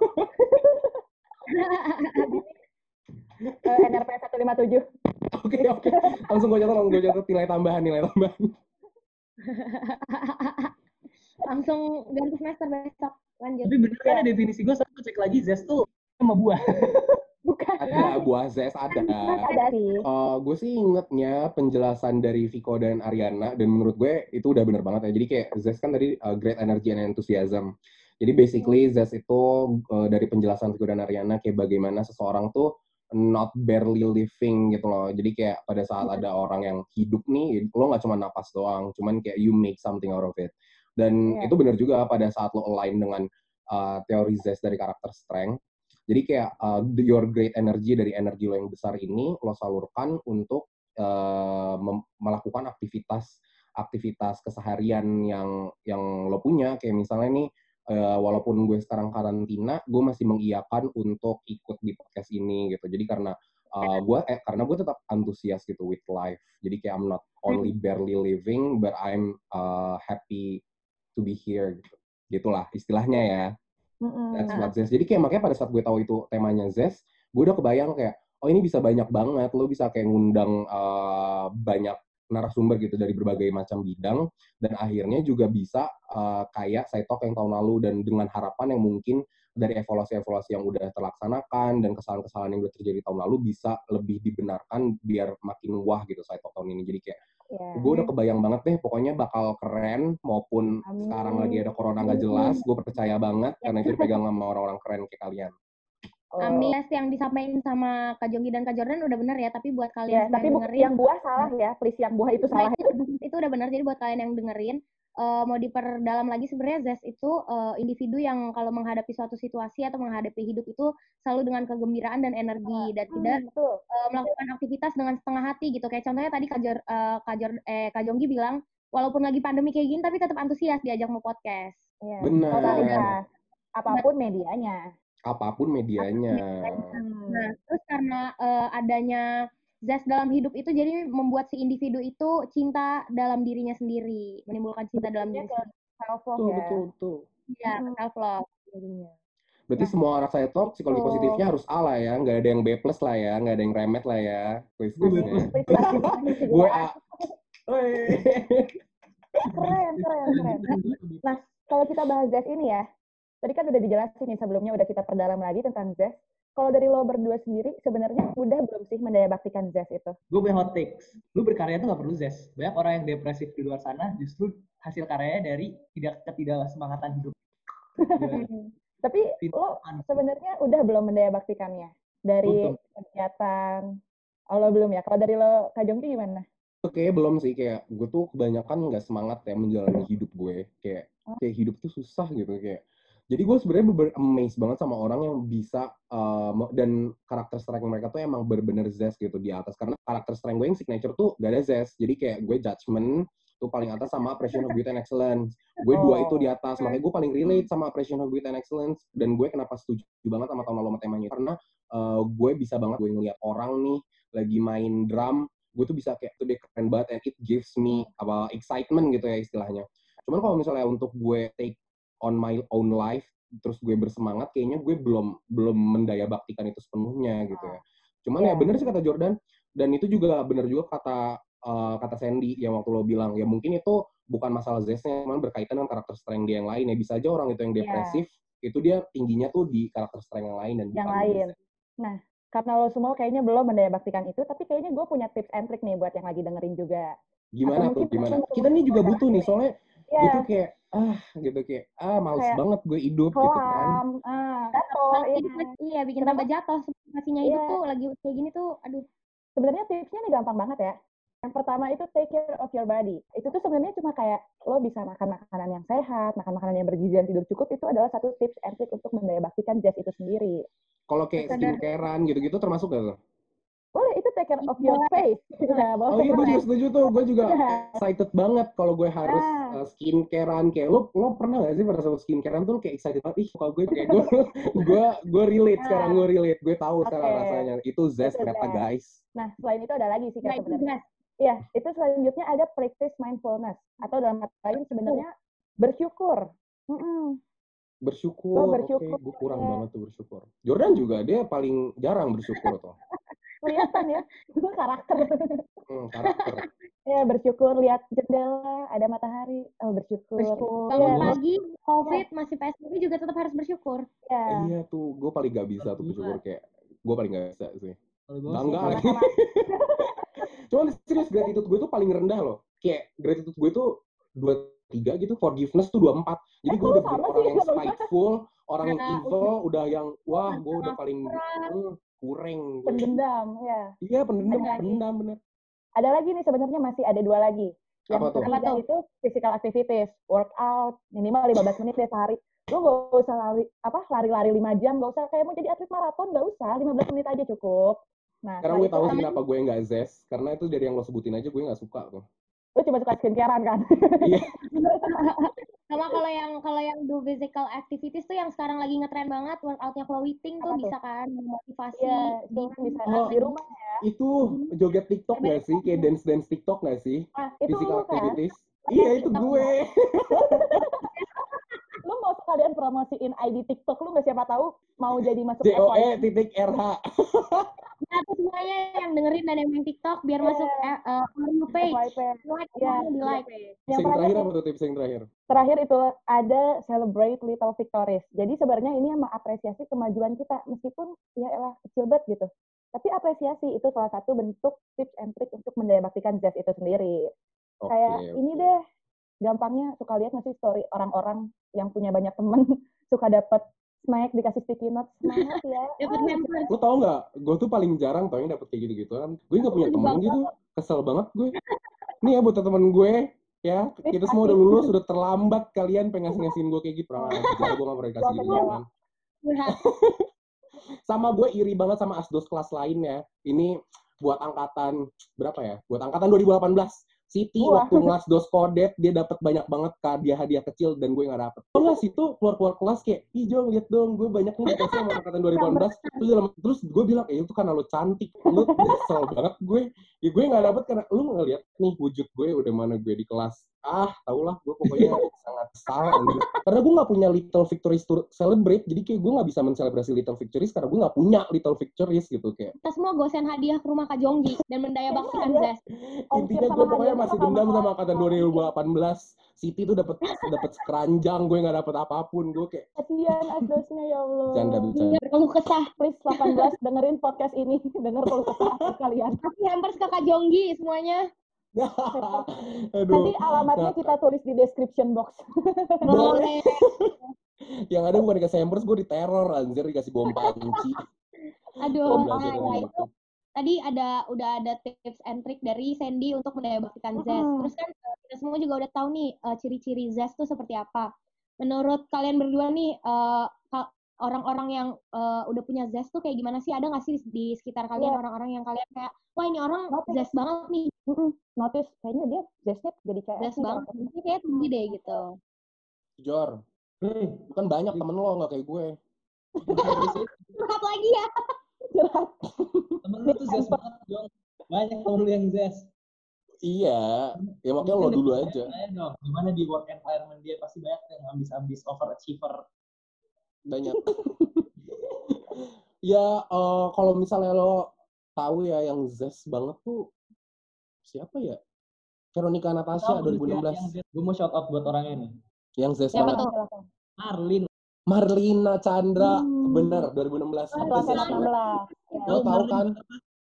Eh, NRP 157. Oke, oke. Langsung gue catat, langsung gue catat nilai tambahan, nilai tambahan. *laughs* Langsung ganti semester besok. Lanjut. Tapi bener kan ada definisi gue, saya cek lagi zest tuh sama buah. *laughs* Ada, buah zest ada. Ada sih. gue sih ingetnya penjelasan dari Viko dan Ariana dan menurut gue itu udah bener banget ya. Jadi kayak Zest kan tadi uh, great energy and enthusiasm. Jadi basically Zest itu uh, dari penjelasan Viko dan Ariana kayak bagaimana seseorang tuh not barely living gitu loh. Jadi kayak pada saat ada orang yang hidup nih, lo nggak cuma napas doang, cuman kayak you make something out of it. Dan Iya. itu bener juga pada saat lo align dengan uh, teori Zest dari karakter strength. Jadi kayak uh, your great energy dari energi lo yang besar ini lo salurkan untuk uh, melakukan aktivitas aktivitas keseharian yang yang lo punya. Kayak misalnya nih uh, walaupun gue sekarang karantina gue masih mengiyakan untuk ikut di podcast ini gitu. Jadi karena uh, gue eh, karena gue tetap antusias gitu with life. Jadi kayak I'm not only barely living but I'm uh, happy to be here gitu. Gitulah istilahnya ya Mm-mm. That's what Zest. Jadi kayak makanya pada saat gue tahu itu temanya Zest, gue udah kebayang kayak, oh ini bisa banyak banget, lo bisa kayak ngundang uh, banyak narasumber gitu dari berbagai macam bidang, dan akhirnya juga bisa uh, kayak saya talk yang tahun lalu, dan dengan harapan yang mungkin dari evaluasi-evaluasi yang udah terlaksanakan, dan kesalahan-kesalahan yang udah terjadi tahun lalu bisa lebih dibenarkan biar makin wah gitu saya talk tahun ini. Jadi kayak Iya. gue udah kebayang banget deh pokoknya bakal keren maupun Amin. sekarang lagi ada corona nggak jelas gue percaya banget karena itu dipegang sama orang-orang keren kayak kalian Oh. Amin. Yang disampaikan sama Kak Jonggi dan Kak Jordan udah benar ya, tapi buat Ya, kalian tapi yang bu- dengerin, yang buah salah ya. Please yang buah itu salah. Nah, itu, itu udah benar. Jadi buat kalian yang dengerin, eh, mau diperdalam lagi sebenarnya Zest itu eh, individu yang kalau menghadapi suatu situasi atau menghadapi hidup itu selalu dengan kegembiraan dan energi dan tidak Hmm, betul. eh, melakukan aktivitas dengan setengah hati gitu. Kayak contohnya tadi Kak, Jor, eh, Kak, Jor, eh, Kak Jonggi bilang, walaupun lagi pandemi kayak gini tapi tetap antusias diajak mau podcast. Iya. Benar. Totalitas. Apa pun medianya. apa pun medianya Hmm. Nah, terus karena eh, adanya zest dalam hidup itu jadi membuat si individu itu cinta dalam dirinya sendiri, menimbulkan cinta dalam diri Ke sendiri. self love betul ya. betul betul Iya, Hmm. self love. jadinya. berarti semua anak saya talk psikologi Betul. positifnya harus A lah ya nggak ada yang B plus lah ya nggak ada yang remet lah ya quiz *laughs* Gue A Woi. Keren, keren, keren. Nah, kalau kita bahas Zest ini ya, tadi kan udah dijelasin nih sebelumnya udah kita perdalam lagi tentang Zest. Kalau dari lo berdua sendiri, sebenarnya udah belum sih mendaya baktikan Zest itu? Gue punya hot takes. Lu berkarya tuh gak perlu zest. Banyak orang yang depresif di luar sana justru hasil karyanya dari tidak ketidak semangatan hidup. *laughs* Tapi lo sebenarnya udah belum mendaya baktikannya dari Betul. kegiatan. Oh, lo belum ya? Kalau dari lo, Kak Jongki gimana? Oke, belum sih kayak gue tuh kebanyakan nggak semangat ya menjalani hidup gue kayak kayak hidup tuh susah gitu kayak jadi gue sebenarnya bener amazed banget sama orang yang bisa uh, dan karakter strength mereka tuh emang bener-bener zest gitu di atas. Karena karakter strength gue yang signature tuh gak ada zest. Jadi kayak gue judgment tuh paling atas sama appreciation of beauty and excellence. Gue dua Oh. itu di atas. makanya gue paling relate sama appreciation of beauty and excellence. Dan gue kenapa setuju banget sama tahun lalu sama temanya. Karena uh, gue bisa banget gue ngeliat orang nih lagi main drum gue tuh bisa kayak tuh dia keren banget. And it gives me apa excitement gitu ya istilahnya. Cuman kalau misalnya untuk gue take on my own life, terus gue bersemangat, kayaknya gue belum belum mendaya baktikan itu sepenuhnya gitu ya. Cuman ya Iya. bener sih kata Jordan, dan itu juga bener juga kata eh, kata Sandy yang waktu lo bilang ya mungkin itu bukan masalah zestnya, cuman berkaitan dengan karakter strength dia yang lain ya bisa aja orang itu yang Iya. depresif itu dia tingginya tuh di karakter strength yang lain dan Yang lain. zest. Karena lo semua kayaknya belum mendaya baktikan itu, tapi kayaknya gue punya tips and trick nih buat yang lagi dengerin juga. Gimana Atau tuh gimana? Kita nih juga butuh nih soalnya Iya, tuh kayak ah gitu kayak ah males Kayak banget gue hidup gitu kan. ah, jatuh, iya. Iya, bikin tambah jatuh. Situasinya hidup Iya. tuh lagi kayak gini tuh, aduh. Sebenarnya tipsnya nih gampang banget ya. Yang pertama itu take care of your body. Itu tuh sebenarnya cuma kayak lo bisa makan makanan yang sehat, makan makanan yang bergizi dan tidur cukup itu adalah satu tips and trick untuk mendaya baktikan jazz itu sendiri. Kalau kayak skincarean gitu-gitu termasuk gak tuh? Boleh itu take care of your Boleh. face. *laughs* Nah, Oh iya gue juga setuju tuh, gue juga Iya. excited banget kalau gue harus uh, skincarean kayak lo lo pernah gak sih pada saat skincare tuh lo kayak excited banget? Ih kalau gue kayak gue *laughs* gue gue relate. Sekarang gue relate. Gue tahu sekarang Oke. rasanya. Itu zest ternyata guys. Nah, selain itu ada lagi sih Nah, Kak itu sebenarnya. Iya, itu selanjutnya ada practice mindfulness. Atau dalam kata lain sebenarnya bersyukur. Mm-mm. bersyukur, Lo oke bersyukur, gue kurang ya. banget tuh bersyukur. Jordan juga dia paling jarang bersyukur tuh *laughs* Kelihatan ya, *laughs* itu karakter. hmm, karakter *laughs* ya, bersyukur lihat jendela, ada matahari, oh bersyukur. Bersyukur. Iya, Bangun pagi, COVID, masih PSBB juga tetap harus bersyukur. iya. iya tuh gue paling gak bisa tuh bersyukur kayak gue paling gak bisa sih Kalau Bangga lagi. *laughs* Cuman serius gratitude gue tuh paling rendah loh. Kayak gratitude gue tuh dua tiga gitu, forgiveness tuh dua empat. Jadi gue kok udah sih? orang yang spiteful, orang yang evil, udah yang wah gue udah paling hmm, kurang. Pendendam, ya. Iya pendendam, Ada pendendam bener. Ada lagi nih sebenarnya masih ada dua lagi. Yang Apa tuh? ketiga itu physical activities, workout minimal 15 menit deh sehari. Lu gak usah lari apa lari-lari 5 jam, gak usah kayak mau jadi atlet maraton, gak usah 15 menit aja cukup. Nah, setelah gue tahu sih kenapa gue nggak zest, karena itu dari yang lo sebutin aja gue nggak suka tuh. Lu cuma suka skincarean kan? Iya. *laughs* Sama kalau yang kalau yang do physical activities tuh yang sekarang lagi ngetren banget workoutnya Chloe Ting tuh tuh? bisa kan memotivasi Iya, di kan bisa Oh. di rumah. Itu joget TikTok nggak sih? Kayak dance dance TikTok nggak sih? Nah, itu Physical lu kan, activities. Iya itu gue. *laughs* sekalian promosiin ID TikTok lu nggak siapa tahu mau jadi masuk JOE titik RH. *laughs* Nah, tuh semuanya yang dengerin dan yang main TikTok biar Iya. masuk For You page. FYP. Like, Iya, di like. Yang Yang terakhir apa tuh tips yang terakhir? terakhir itu ada celebrate little victories. Jadi sebenarnya ini yang mengapresiasi kemajuan kita meskipun ya elah kecil banget gitu. Tapi apresiasi itu salah satu bentuk tips and trick untuk mendayabaktikan jazz itu sendiri. Oke. Kayak oke. ini deh, gampangnya suka lihat nggak sih story orang-orang yang punya banyak temen *laughs* suka dapat snack dikasih sticky notes semangat ya. *laughs* Dapat Ah. Lo tau nggak? Gue tuh paling jarang tau yang dapet kayak gitu-gitu kan. Gue nggak punya temen gitu. Kesel banget gue. Nih ya buat temen gue, ya kita semua udah lulus, udah terlambat kalian pengen ngasih-ngasihin gue kayak gitu. Ajar, gue gak pernah dikasih Gua gitu kan. *laughs* Sama gue iri banget sama asdos kelas lainnya. Ini buat angkatan berapa ya? Buat angkatan 2018. Siti Wah. waktu ngelas dos kodet dia dapat banyak banget hadiah-hadiah kecil dan gue nggak dapet. Oh nggak sih tuh keluar keluar kelas kayak, Jong lihat dong gue banyak nih dikasih sama angkatan 2018. Terus dalam terus gue bilang, eh itu karena lo cantik, lo kesel banget gue. Ya gue nggak dapet karena lu ngeliat nih wujud gue udah mana gue di kelas. Ah, tau lah gue pokoknya sangat kesal anjir. Karena gue nggak punya little victories to celebrate, jadi kayak gue nggak bisa menselebrasi little victories karena gue nggak punya little victories gitu kayak. Kita semua gosen hadiah ke rumah Kak Jonggi dan mendaya baktikan Iya. Zes. Intinya gue pokoknya masih sama dendam sama angkatan 2018. Siti tuh dapat dapat keranjang, gue nggak dapat apa pun. Gue kayak Kasihan asdosnya ya Allah. Bercanda, bercanda. Iya, berkeluh kesah. Please 18 dengerin podcast ini, *laughs* denger kalau kesah kalian. Kasih hampers ke Kak Jonggi semuanya. *laughs* Aduh. Nanti alamatnya Nah, kita tulis di description box. *laughs* Boleh. yang ada bukan dikasih hampers, gue diteror anjir dikasih bom panci. Aduh, belajar nah, itu tadi ada udah ada tips and trick dari Sandy untuk mendayabaktikan Zest. Mm-mm. Terus kan eh, kita semua juga udah tahu nih eh, ciri-ciri Zest tuh seperti apa. Menurut kalian berdua nih eh, ka- orang-orang yang eh, udah punya Zest tuh kayak gimana sih? Ada nggak sih di sekitar kalian Iya. orang-orang yang kalian kayak wah ini orang. Zest banget nih, Mm-mm. Notice, kayaknya dia zestnya jadi Zest nih banget. Ini kayak tinggi deh gitu. Jor, Hmm. kan banyak temen lo nggak kayak gue. Curhat lagi ya. Curhat. Temen lu tuh zest banget, Jong. Banyak temen lu yang zest. Iya, ya makanya lo dulu aja. Dong, gimana di work environment dia pasti banyak yang ambis-ambis overachiever. Banyak. *laughs* ya, eh, kalau misalnya lo tahu ya yang zest banget tuh siapa ya? Veronica Natasha 2016. Gue mau shout out buat orangnya nih. Yang zest Siapa tuh? Arlin. Marlina Chandra, Hmm. bener 2016. Oh, Itu kelas zest 18. banget. Ya. Lo tahu kan?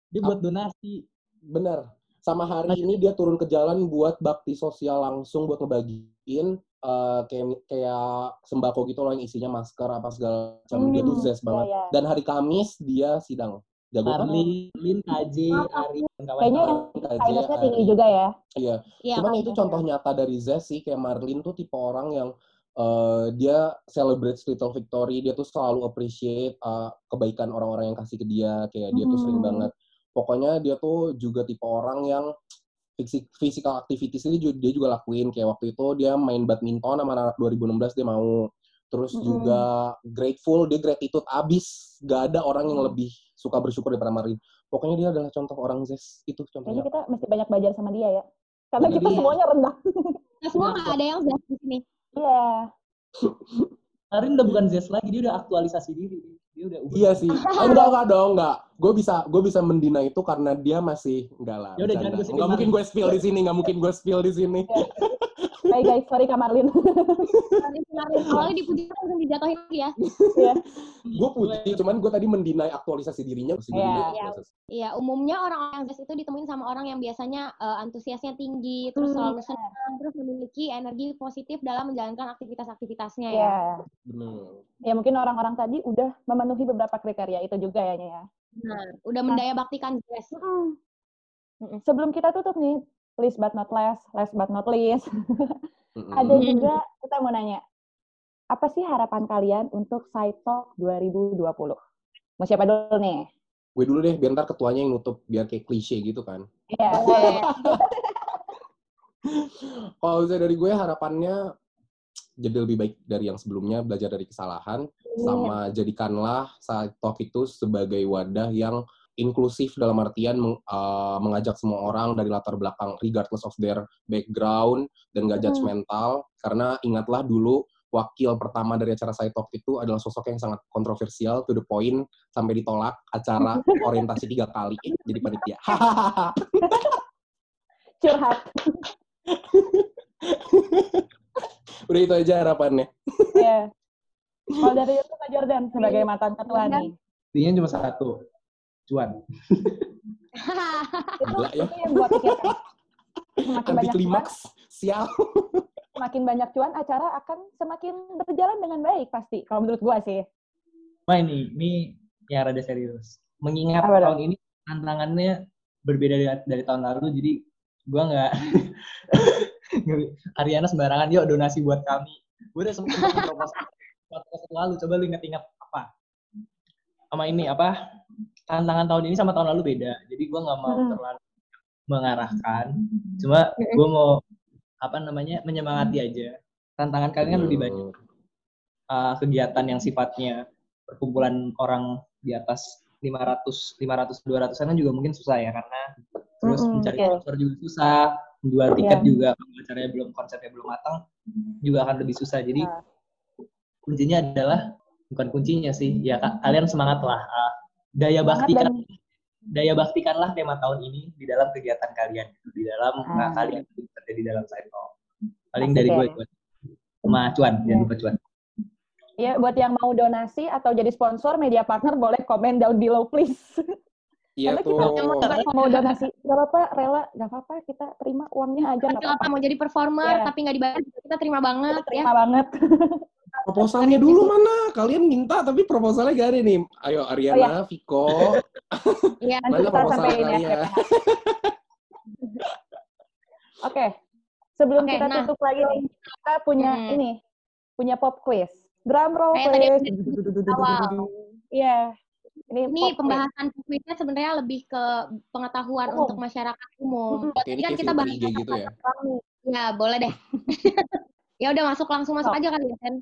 Dia buat donasi. Bener. Sama hari ini dia turun ke jalan buat bakti sosial langsung buat ngebagiin eh, kayak kayak sembako gitu loh yang isinya masker apa segala macam. Dia tuh Hmm, zest banget. iya, iya. Dan hari Kamis dia sidang. Jago? Arlin, Lin, KJ, Ari, dan Kayaknya kawan-kawan. yang KJ, kindness-nya tinggi juga ya. Iya. Iya, Cuman itu contoh nyata dari Zest sih, kayak Marlin tuh tipe orang yang eh, dia celebrate little victory, dia tuh selalu appreciate eh, kebaikan orang-orang yang kasih ke dia, kayak dia tuh sering Mhm. banget. Pokoknya dia tuh juga tipe orang yang physical activities ini dia juga lakuin kayak waktu itu dia main badminton sama anak 2016 dia mau terus Mhm. juga grateful dia gratitude abis gak ada orang yang lebih suka bersyukur daripada Marlin pokoknya dia adalah contoh orang Zes itu Kayaknya contohnya kita mesti banyak belajar sama dia ya. Karena Jadi- kita semuanya rendah. Nah, semua nggak ada yang zest di sini. Iya. *laughs* Arin udah bukan Zest lagi, dia udah aktualisasi diri. Dia udah ubah. Iya sih. *laughs* Oh, enggak enggak dong, enggak. Gue bisa gue bisa mendina itu karena dia masih enggak lah. Ya udah, bercanda. jangan Enggak mungkin Marlin. gue spill di sini, enggak mungkin gue spill di sini. Hai guys, sorry Kak Marlin. *laughs* Kemarin awalnya dipuji langsung dijatuhin lagi ya. Iya. gue puji, cuman gue tadi mendinai aktualisasi dirinya. Iya. Iya. Iya, umumnya orang-orang zest itu ditemuin sama orang yang biasanya eh, antusiasnya tinggi, terus Hmm, selalu senang, terus memiliki energi positif dalam menjalankan aktivitas-aktivitasnya ya. Iya. Ya mungkin orang-orang tadi udah memenuhi beberapa kriteria itu juga ya, ya. Nah, udah mendaya baktikan. Sebelum kita tutup nih, list but not last, last but not least, ada juga kita mau nanya, apa sih harapan kalian untuk Side Talk 2020? Mau siapa dulu nih? Gue dulu deh, biar ntar ketuanya yang nutup, biar kayak klise gitu kan. Iya. Boleh. *laughs* Kalau misalnya dari gue harapannya jadi lebih baik dari yang sebelumnya, belajar dari kesalahan, sama jadikanlah side talk itu sebagai wadah yang inklusif dalam artian meng- uh, mengajak semua orang dari latar belakang regardless of their background dan gak Hmm. judgmental karena ingatlah dulu wakil pertama dari acara side talk itu adalah sosok yang sangat kontroversial to the point sampai ditolak acara *laughs* orientasi tiga kali jadi panitia *laughs* *laughs* Curhat. *laughs* udah itu aja harapannya Iya. Kalau dari itu Kak Jordan sebagai mantan ketua nih, Intinya cuma satu. Cuan. itu, *laughs* Gila ya. itu yang gua pikirkan. Semakin anti banyak cuan, klimaks sial semakin banyak cuan, acara akan semakin berjalan dengan baik pasti. Kalau menurut gua sih. Nah ini, ini yang rada serius. Mengingat Apa dong? tahun ini tantangannya berbeda dari, dari tahun lalu, jadi gua nggak *laughs* Ariana sembarangan, yuk donasi buat kami. Gue udah sempet proposal proposal lalu, coba lu ingat-ingat apa? Sama ini apa? Tantangan tahun ini sama tahun lalu beda, jadi gua nggak mau Hmm. terlalu mengarahkan. Cuma gue mau apa namanya menyemangati aja. Tantangan kalian kan lebih banyak uh, kegiatan yang sifatnya perkumpulan orang di atas 500 500 200 kan juga mungkin susah ya karena terus Mm-mm, mencari betul. sponsor juga susah, menjual tiket Iya. juga kalau acaranya belum konsepnya belum matang juga akan lebih susah. Jadi Ah. kuncinya adalah bukan kuncinya sih, ya ka- kalian semangat lah. uh, daya baktikan dan daya baktikanlah tema tahun ini di dalam kegiatan kalian gitu, di dalam Ah. uh, kalian kerja di dalam talk. Paling Asik dari gue itu. Sama cuan, jangan lupa cuan. Ya, buat yang mau donasi atau jadi sponsor media partner boleh komen down below please. *laughs* iya Karena tuh kita mau- mau donasi, gak apa-apa, rela, gak apa-apa, kita terima uangnya aja, gak Kalau apa-apa. mau jadi performer Iya. tapi nggak dibayar kita terima banget Kita ya. terima banget. *laughs* proposalnya dulu mana kalian minta tapi proposalnya gak ada nih ayo Ariana Viko Iya. Nanti *laughs* mana kita proposal sampein ya. kalian *laughs* Oke, sebelum Oke, kita nah. tutup lagi nih, kita punya Hmm. ini, punya pop quiz. Drum roll please. Iya. Ini, Ini pembahasan kuisnya sebenarnya lebih ke pengetahuan Umum. untuk masyarakat umum. Oke, ini Tadi kan kita bahas 3G gitu ya Ya, boleh deh. *laughs* ya udah masuk langsung masuk Sok. aja kali ya, Sen.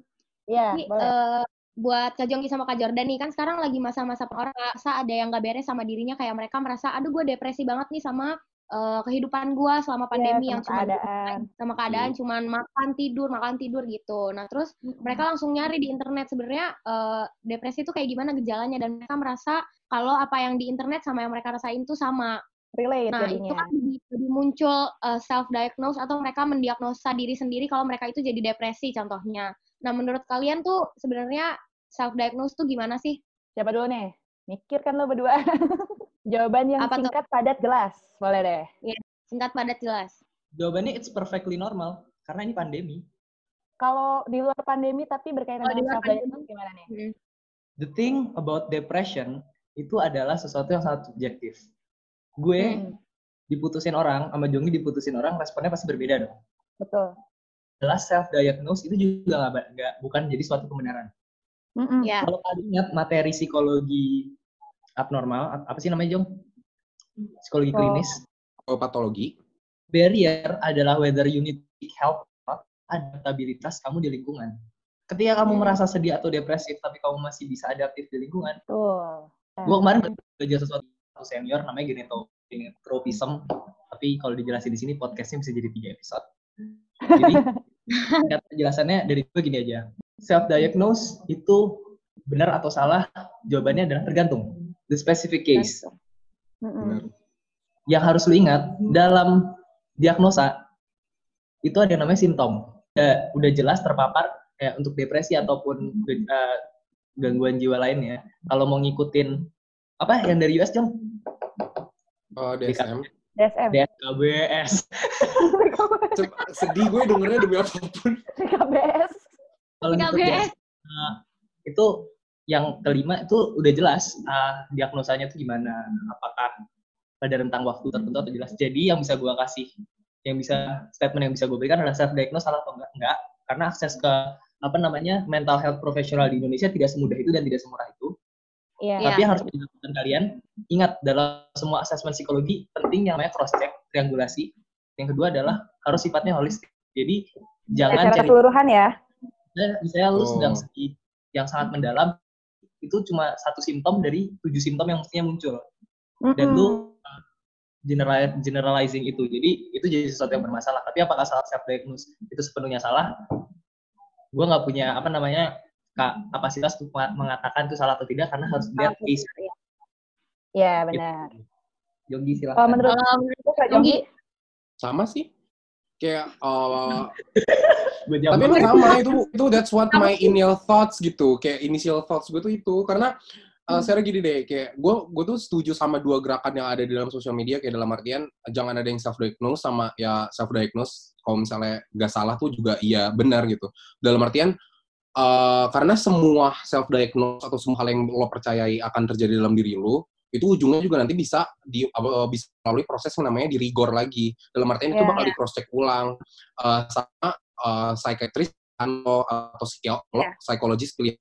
Iya, Ini boleh. eh, buat Kak Jongki sama Kak Jordan nih kan sekarang lagi masa-masa orang merasa ada yang gak beres sama dirinya kayak mereka merasa aduh gue depresi banget nih sama eh, kehidupan gue selama Iya, pandemi sama yang cuma keadaan. sama keadaan cuman makan tidur makan tidur gitu nah terus mereka langsung nyari di internet sebenarnya eh, depresi itu kayak gimana gejalanya dan mereka merasa kalau apa yang di internet sama yang mereka rasain tuh sama relate nah itu jadinya. kan lebih, lebih muncul self diagnose atau mereka mendiagnosa diri sendiri kalau mereka itu jadi depresi contohnya nah menurut kalian tuh sebenarnya self diagnose tuh gimana sih Siapa dulu nih? Mikir kan lo berdua. *laughs* Jawaban yang Apa tuh? singkat, padat, jelas. Boleh deh. singkat padat jelas Jawabannya it's perfectly normal karena ini pandemi. Kalau di luar pandemi tapi berkaitan di dengan self gimana nih? Hmm. The thing about depression itu adalah sesuatu yang sangat subjektif. Gue Hmm, diputusin orang sama Jonggi diputusin orang responnya pasti berbeda dong. betul. Adalah self diagnose itu juga nggak nggak bukan jadi suatu kebenaran. Mm-mm. ya Kalau kalian ingat materi psikologi abnormal ap- apa sih namanya Jong? Psikologi Oh. klinis. Oh, patologi. Barrier adalah whether you need help adaptabilitas kamu di lingkungan. Ketika kamu Hmm. merasa sedih atau depresif tapi kamu masih bisa adaptif di lingkungan, Betul. gue kemarin belajar sesuatu senior namanya geneto genetropism tapi kalau dijelasin di sini podcastnya bisa jadi tiga episode jadi *laughs* singkat penjelasannya dari gue gini aja self diagnose itu benar atau salah jawabannya adalah tergantung the specific case. Benar. yang harus lu ingat dalam diagnosa itu ada yang namanya simptom udah, udah jelas terpapar kayak untuk depresi ataupun eh, gangguan jiwa lainnya kalau mau ngikutin apa yang dari US Jong Oh, DSM. DSM. DKBS sedih gue dengernya demi apa pun. KBS. kalau DKBS. DSM, itu yang kelima itu udah jelas ah, diagnosanya itu gimana apakah pada rentang waktu tertentu atau jelas jadi yang bisa gua kasih yang bisa statement yang bisa gue berikan adalah self diagnose salah atau enggak enggak karena akses ke apa namanya mental health profesional di Indonesia tidak semudah itu dan tidak semurah itu Iya. Iya. tapi yang harus dilakukan kalian ingat dalam semua asesmen psikologi penting yang namanya cross check triangulasi yang kedua adalah harus sifatnya holistik jadi jangan Secara cari keseluruhan ya. misalnya, misalnya lu Oh. sedang sedih yang sangat mendalam itu cuma satu simptom dari tujuh simptom yang mestinya muncul. Dan lu uh, general generalizing itu. Jadi itu jadi sesuatu yang bermasalah. Tapi apakah salah self diagnose itu sepenuhnya salah. Gue nggak punya apa namanya ka- kapasitas untuk mengatakan itu salah atau tidak karena harus dilihat Ah, case. Iya, benar. Yogi Kalau silakan menurut Kalau menurut lu, Kak Jonggi, Sama sih. Kayak eh, gue *laughs* tapi jawab emang sama itu *laughs* itu that's what my initial thoughts gitu. Kayak initial thoughts gue tuh itu. Karena uh, saya gini deh kayak gue gue tuh setuju sama dua gerakan yang ada di dalam sosial media. Kayak dalam artian jangan ada yang self diagnose sama ya self diagnose kalau misalnya gak salah tuh juga iya benar gitu. Dalam artian uh, karena semua self diagnose atau semua hal yang lo percayai akan terjadi dalam diri lo itu ujungnya juga nanti bisa di apa, bisa melalui proses yang namanya di rigor lagi. Dalam artian itu Iya. bakal di cross check ulang. Uh, sama uh, psychiatrist atau atau psikolog, Iya. psikologis pilihan.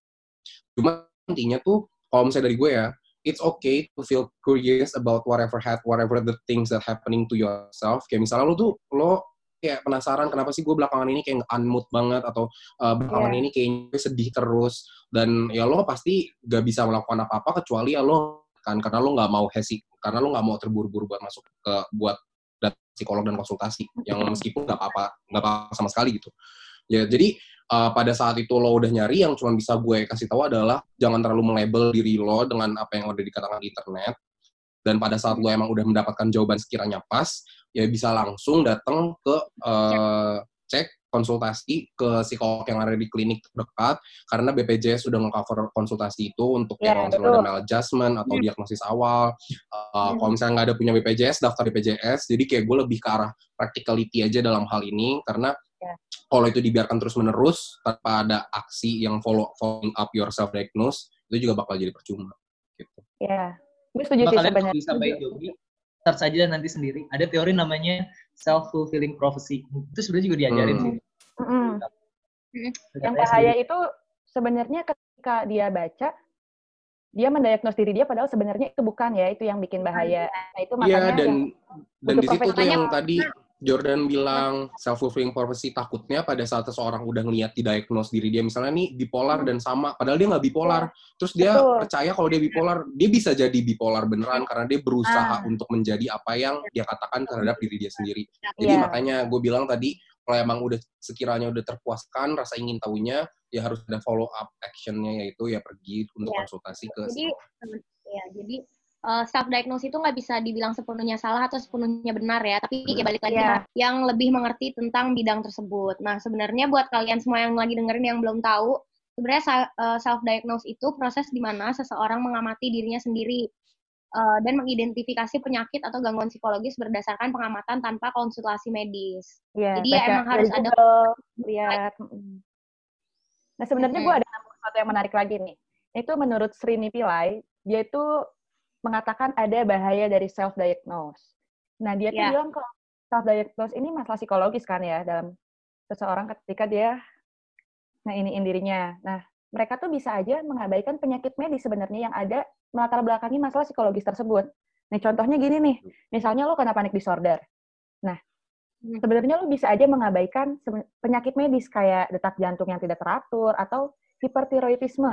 Cuma intinya tuh kalau misalnya dari gue ya, it's okay to feel curious about whatever had whatever the things that happening to yourself. Kayak misalnya lo tuh lo kayak penasaran kenapa sih gue belakangan ini kayak unmood banget atau uh, belakangan Iya. ini kayaknya gue sedih terus dan ya lo pasti gak bisa melakukan apa-apa kecuali ya lo kan karena lo nggak mau hesi karena lo nggak mau terburu-buru buat masuk ke buat psikolog dan konsultasi yang meskipun nggak apa-apa nggak apa sama sekali gitu. Ya jadi uh, pada saat itu lo udah nyari yang cuma bisa gue kasih tahu adalah jangan terlalu melabel diri lo dengan apa yang udah dikatakan di internet. Dan pada saat lo emang udah mendapatkan jawaban sekiranya pas ya bisa langsung datang ke uh, cek konsultasi ke psikolog yang ada di klinik terdekat karena BPJS sudah nge-cover konsultasi itu untuk Ya, yang misalnya ada maladjustment atau diagnosis awal Uh, kalau misalnya nggak ada punya BPJS daftar BPJS jadi kayak gue lebih ke arah practicality aja dalam hal ini karena Ya. kalau itu dibiarkan terus menerus tanpa ada aksi yang follow following up your self diagnose itu juga bakal jadi percuma gitu. ya. Gue setuju sih sebenarnya. kalau bisa baik Yogi search aja nanti sendiri ada teori namanya self fulfilling prophecy itu sebenarnya juga diajarin Hmm. sih Mm-mm. Yang bahaya sendiri. itu sebenarnya ketika dia baca, dia mendiagnos diri dia padahal sebenarnya itu bukan ya, itu yang bikin bahaya. Nah, itu Iya makanya dan yang dan di situ tuh yang tadi Jordan bilang self-fulfilling prophecy takutnya pada saat seseorang udah ngeliat didiagnose diri dia misalnya nih bipolar dan sama padahal dia nggak bipolar terus dia Betul. percaya kalau dia bipolar dia bisa jadi bipolar beneran karena dia berusaha Ah. untuk menjadi apa yang dia katakan terhadap diri dia sendiri jadi Iya. makanya gue bilang tadi kalau emang udah sekiranya udah terpuaskan rasa ingin tahunya ya harus ada follow up actionnya yaitu ya pergi untuk Iya. konsultasi ke Jadi, ya, jadi self diagnose itu nggak bisa dibilang sepenuhnya salah atau sepenuhnya benar ya, tapi ya balik lagi Iya. yang lebih mengerti tentang bidang tersebut. Nah, sebenarnya buat kalian semua yang lagi dengerin yang belum tahu, sebenarnya self diagnose itu proses di mana seseorang mengamati dirinya sendiri eh, dan mengidentifikasi penyakit atau gangguan psikologis berdasarkan pengamatan tanpa konsultasi medis. Iya, Jadi ya emang harus ada- *laughs* lihat. Nah sebenarnya Mm-mm. gue ada sesuatu yang menarik lagi nih. Itu menurut Srini Pillai, dia itu mengatakan ada bahaya dari self diagnose. Nah dia tuh Ya. bilang kalau self diagnose ini masalah psikologis kan ya dalam seseorang ketika dia nginiin dirinya. Nah mereka tuh bisa aja mengabaikan penyakit medis sebenarnya yang ada melatar belakangi masalah psikologis tersebut. Nah contohnya gini nih, misalnya lo kena panic disorder. Nah Hmm. sebenarnya lo bisa aja mengabaikan penyakit medis kayak detak jantung yang tidak teratur atau hipertiroidisme.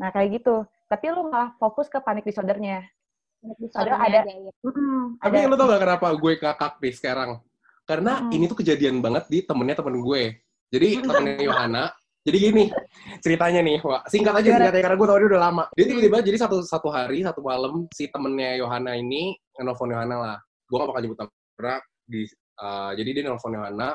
Nah, kayak gitu. Tapi lo malah fokus ke panik disordernya. Disordernya ada- aja, ya. Mm-mm, Tapi ada- lo tau gak kenapa gue kakak nih sekarang? Karena Mm. ini tuh kejadian banget di temennya temen gue. Jadi temennya Yohana, jadi gini ceritanya nih, Wak. singkat aja singkatnya karena gue tau dia udah lama. Dia tiba-tiba jadi satu satu hari satu malam si temennya Yohana ini nelfon Yohana lah. Gue gak bakal nyebut nama di uh, jadi dia nelfon Yohana,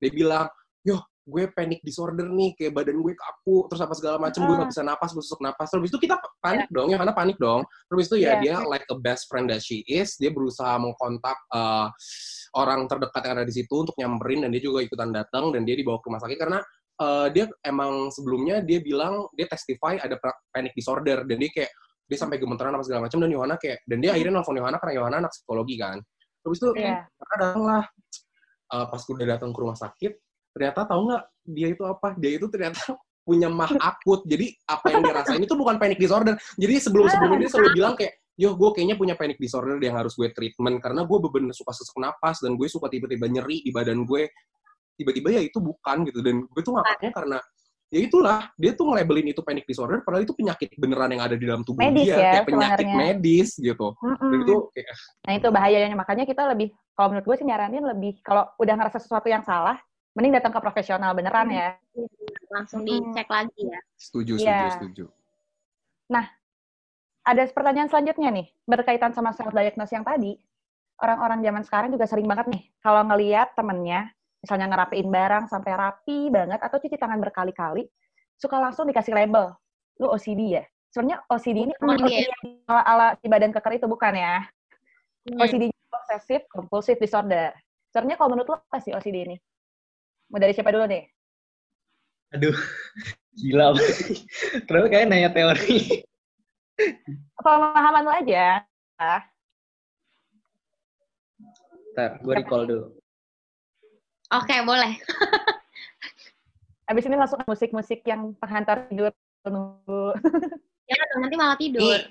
dia bilang, "Yo, gue panic disorder nih, kayak badan gue kaku, terus apa segala macem, gue gak bisa napas, gue susuk napas. Terus itu kita panik dong, Yohana panik dong. Terus itu ya Iya. dia like a best friend that she is, dia berusaha mengkontak uh, orang terdekat yang ada di situ untuk nyamperin dan dia juga ikutan datang dan dia dibawa ke rumah sakit karena uh, dia emang sebelumnya dia bilang dia testify ada panic disorder dan dia kayak dia sampai gemeteran apa segala macam dan Yohana kayak dan dia akhirnya nelfon Yohana karena Yohana anak psikologi kan. Terus itu Iya. karena datanglah uh, pas udah datang ke rumah sakit ternyata tahu nggak dia itu apa? Dia itu ternyata *laughs* punya mah akut. Jadi apa yang dia rasain itu bukan panic disorder. Jadi sebelum sebelumnya dia selalu bilang kayak yo gue kayaknya punya panic disorder yang harus gue treatment. Karena gue bener suka sesak napas dan gue suka tiba-tiba nyeri di badan gue. Tiba-tiba ya itu bukan gitu. Dan gue tuh ngakaknya karena ya itulah dia tuh nge-labelin itu panic disorder padahal itu penyakit beneran yang ada di dalam tubuh Medis dia ya, kayak penyakit sebenarnya. medis gitu. Dan itu kayak Nah itu bahayanya. Makanya kita lebih kalau menurut gue sih nyaranin lebih kalau udah ngerasa sesuatu yang salah, mending datang ke profesional beneran ya. Langsung Hmm. dicek lagi ya. setuju Iya. setuju setuju Ada pertanyaan selanjutnya nih berkaitan sama self diagnose yang tadi. Orang-orang zaman sekarang juga sering banget nih kalau ngeliat temennya misalnya ngerapiin barang sampai rapi banget atau cuci tangan berkali-kali, suka langsung dikasih label, lu OCD ya. Sebenarnya OCD ini bukan Oh, OCD iya. yang ala, ala si badan keker itu bukan ya. Hmm. OCD obsessive compulsive disorder. Sebenarnya kalau menurut lo apa sih OCD ini? Mau dari siapa dulu nih? Aduh, gila. Terus kayak nanya teori. Pemahaman lo aja. Ntar, gue recall dulu. Oke, boleh. Abis ini langsung musik-musik yang penghantar tidur nunggu. Dong, nanti malah tidur. Ini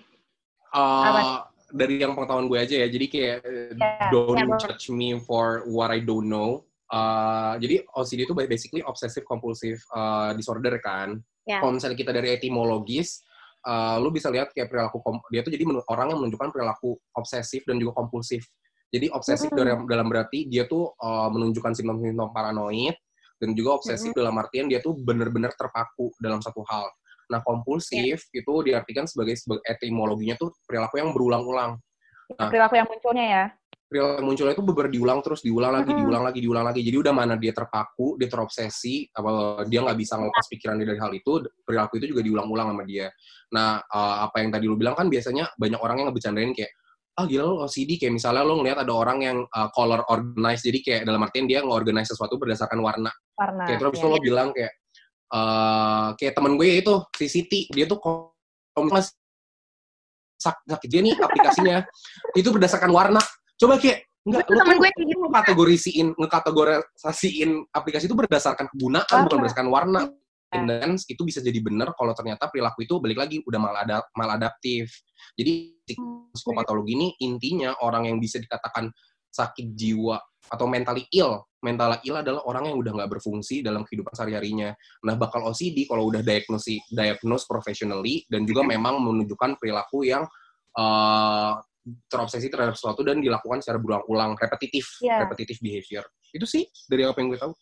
uh, dari yang pengetahuan gue aja ya. Jadi kayak Ya, don't ya, boleh. judge me for what I don't know. Uh, jadi OCD itu basically obsessive compulsive uh, disorder kan. Ya. Kalau misalnya kita dari etimologis, uh, lu bisa lihat kayak perilaku dia tuh jadi orang yang menunjukkan perilaku obsesif dan juga kompulsif. Jadi obsesif Mm-mm. dalam dalam berarti dia tuh uh, menunjukkan simptom-simptom paranoid dan juga obsesif dalam artian dia tuh benar-benar terpaku dalam satu hal. Nah, kompulsif itu diartikan sebagai, sebagai etimologinya tuh perilaku yang berulang-ulang. Nah. Perilaku yang munculnya ya. Perilaku yang munculnya itu beber diulang terus, diulang lagi, diulang lagi, diulang lagi. Jadi udah mana dia terpaku, dia terobsesi, apa dia nggak bisa ngelepas pikiran dia dari hal itu, perilaku itu juga diulang-ulang sama dia. Nah, uh, apa yang tadi lu bilang kan biasanya banyak orang yang ngebecandain kayak, ah gila lo OCD, kayak misalnya lo ngeliat ada orang yang uh, color organized, jadi kayak dalam artian dia nge-organize sesuatu berdasarkan warna. Karena Kayak terus ya. lo bilang kayak eh kayak temen gue itu si Siti dia tuh kalau sakit dia nih aplikasinya itu berdasarkan warna coba kayak enggak lo temen tuh gue kayak gitu. kategorisiin ngekategorisasiin aplikasi itu berdasarkan kegunaan Warna. bukan berdasarkan warna dan itu bisa jadi benar kalau ternyata perilaku itu balik lagi udah malada maladaptif jadi Hmm. psikopatologi ini intinya orang yang bisa dikatakan sakit jiwa atau mentally ill. Mental ill adalah orang yang udah nggak berfungsi dalam kehidupan sehari-harinya. Nah, bakal OCD kalau udah diagnosi, diagnose professionally dan juga memang menunjukkan perilaku yang uh, terobsesi terhadap sesuatu dan dilakukan secara berulang-ulang, repetitif, Iya. repetitif behavior. Itu sih dari apa yang gue tahu.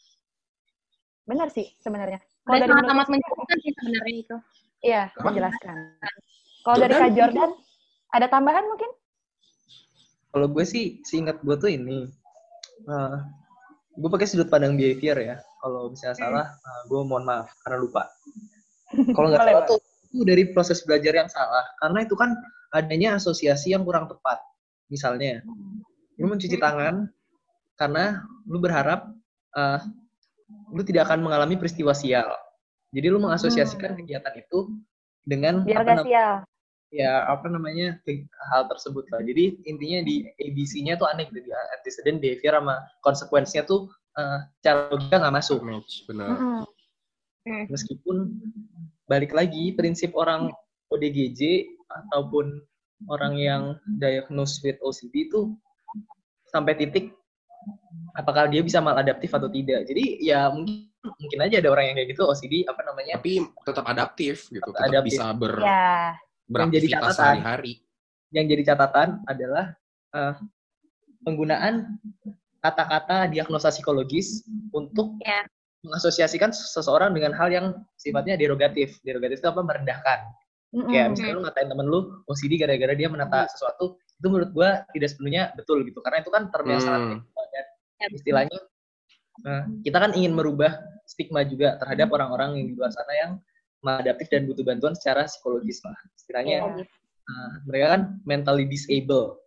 Benar sih sebenarnya. Kalau Dan dari sangat menurut- amat menjelaskan sih sebenarnya itu. Iya, Apa? menjelaskan. Kalau dari? Kak Jordan, ada tambahan mungkin? Kalau gue sih, seingat gue tuh ini, uh, gue pakai sudut pandang behavior ya. Kalau misalnya salah, uh, gue mohon maaf karena lupa. *laughs* Kalau nggak salah tuh itu dari proses belajar yang salah, karena itu kan adanya asosiasi yang kurang tepat. Misalnya, lu mencuci tangan karena lu berharap uh, lu tidak akan mengalami peristiwa sial. Jadi lu mengasosiasikan kegiatan itu dengan Biar apa sial. ya apa namanya hal tersebut lah. Jadi intinya di ABC-nya tuh aneh gitu, di antecedent behavior sama konsekuensinya tuh uh, cara logika nggak masuk. Match, benar. Mm-mm. Meskipun balik lagi prinsip orang ODGJ ataupun orang yang diagnosed with OCD itu sampai titik apakah dia bisa maladaptif atau tidak. Jadi ya mungkin mungkin aja ada orang yang kayak gitu OCD apa namanya Tapi tetap adaptif gitu, Tetap tetap adaptif. bisa ber, Ya, Yang jadi beraktivitas catatan. sehari-hari. yang jadi catatan adalah eh, penggunaan kata-kata diagnosa psikologis untuk Ya. mengasosiasikan seseorang dengan hal yang sifatnya derogatif. Derogatif itu apa? Merendahkan. Mm-mm. Kayak misalnya lu ngatain temen lu OCD gara-gara dia menata sesuatu, itu menurut gua tidak sepenuhnya betul gitu. Karena itu kan term yang sangat Hmm. teknikal dan istilahnya eh, kita kan ingin merubah stigma juga terhadap orang-orang yang di luar sana yang maladaptif dan butuh bantuan secara psikologis lah. Istilahnya Iya. eh, mereka kan mentally disabled.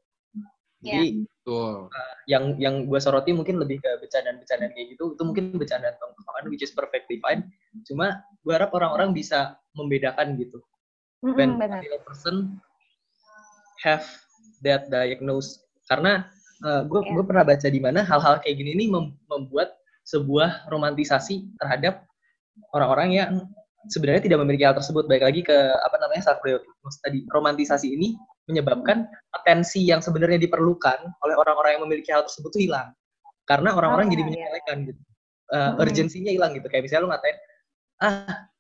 Jadi Betul. yang yang gue soroti mungkin lebih ke bercandaan-bercandaan kayak gitu itu mungkin bercandaan tongkrongan which is perfectly fine cuma gue harap orang-orang bisa membedakan gitu when real person have that diagnosed karena gue Ya. gue pernah baca di mana hal-hal kayak gini ini mem- membuat sebuah romantisasi terhadap orang-orang yang sebenarnya tidak memiliki hal tersebut baik lagi ke apa namanya diagnosis tadi romantisasi ini menyebabkan atensi yang sebenarnya diperlukan oleh orang-orang yang memiliki hal tersebut itu hilang karena orang-orang Oh, jadi iya. menyepelekan gitu Uh, Mm-mm. urgensinya hilang gitu kayak misalnya lu ngatain ah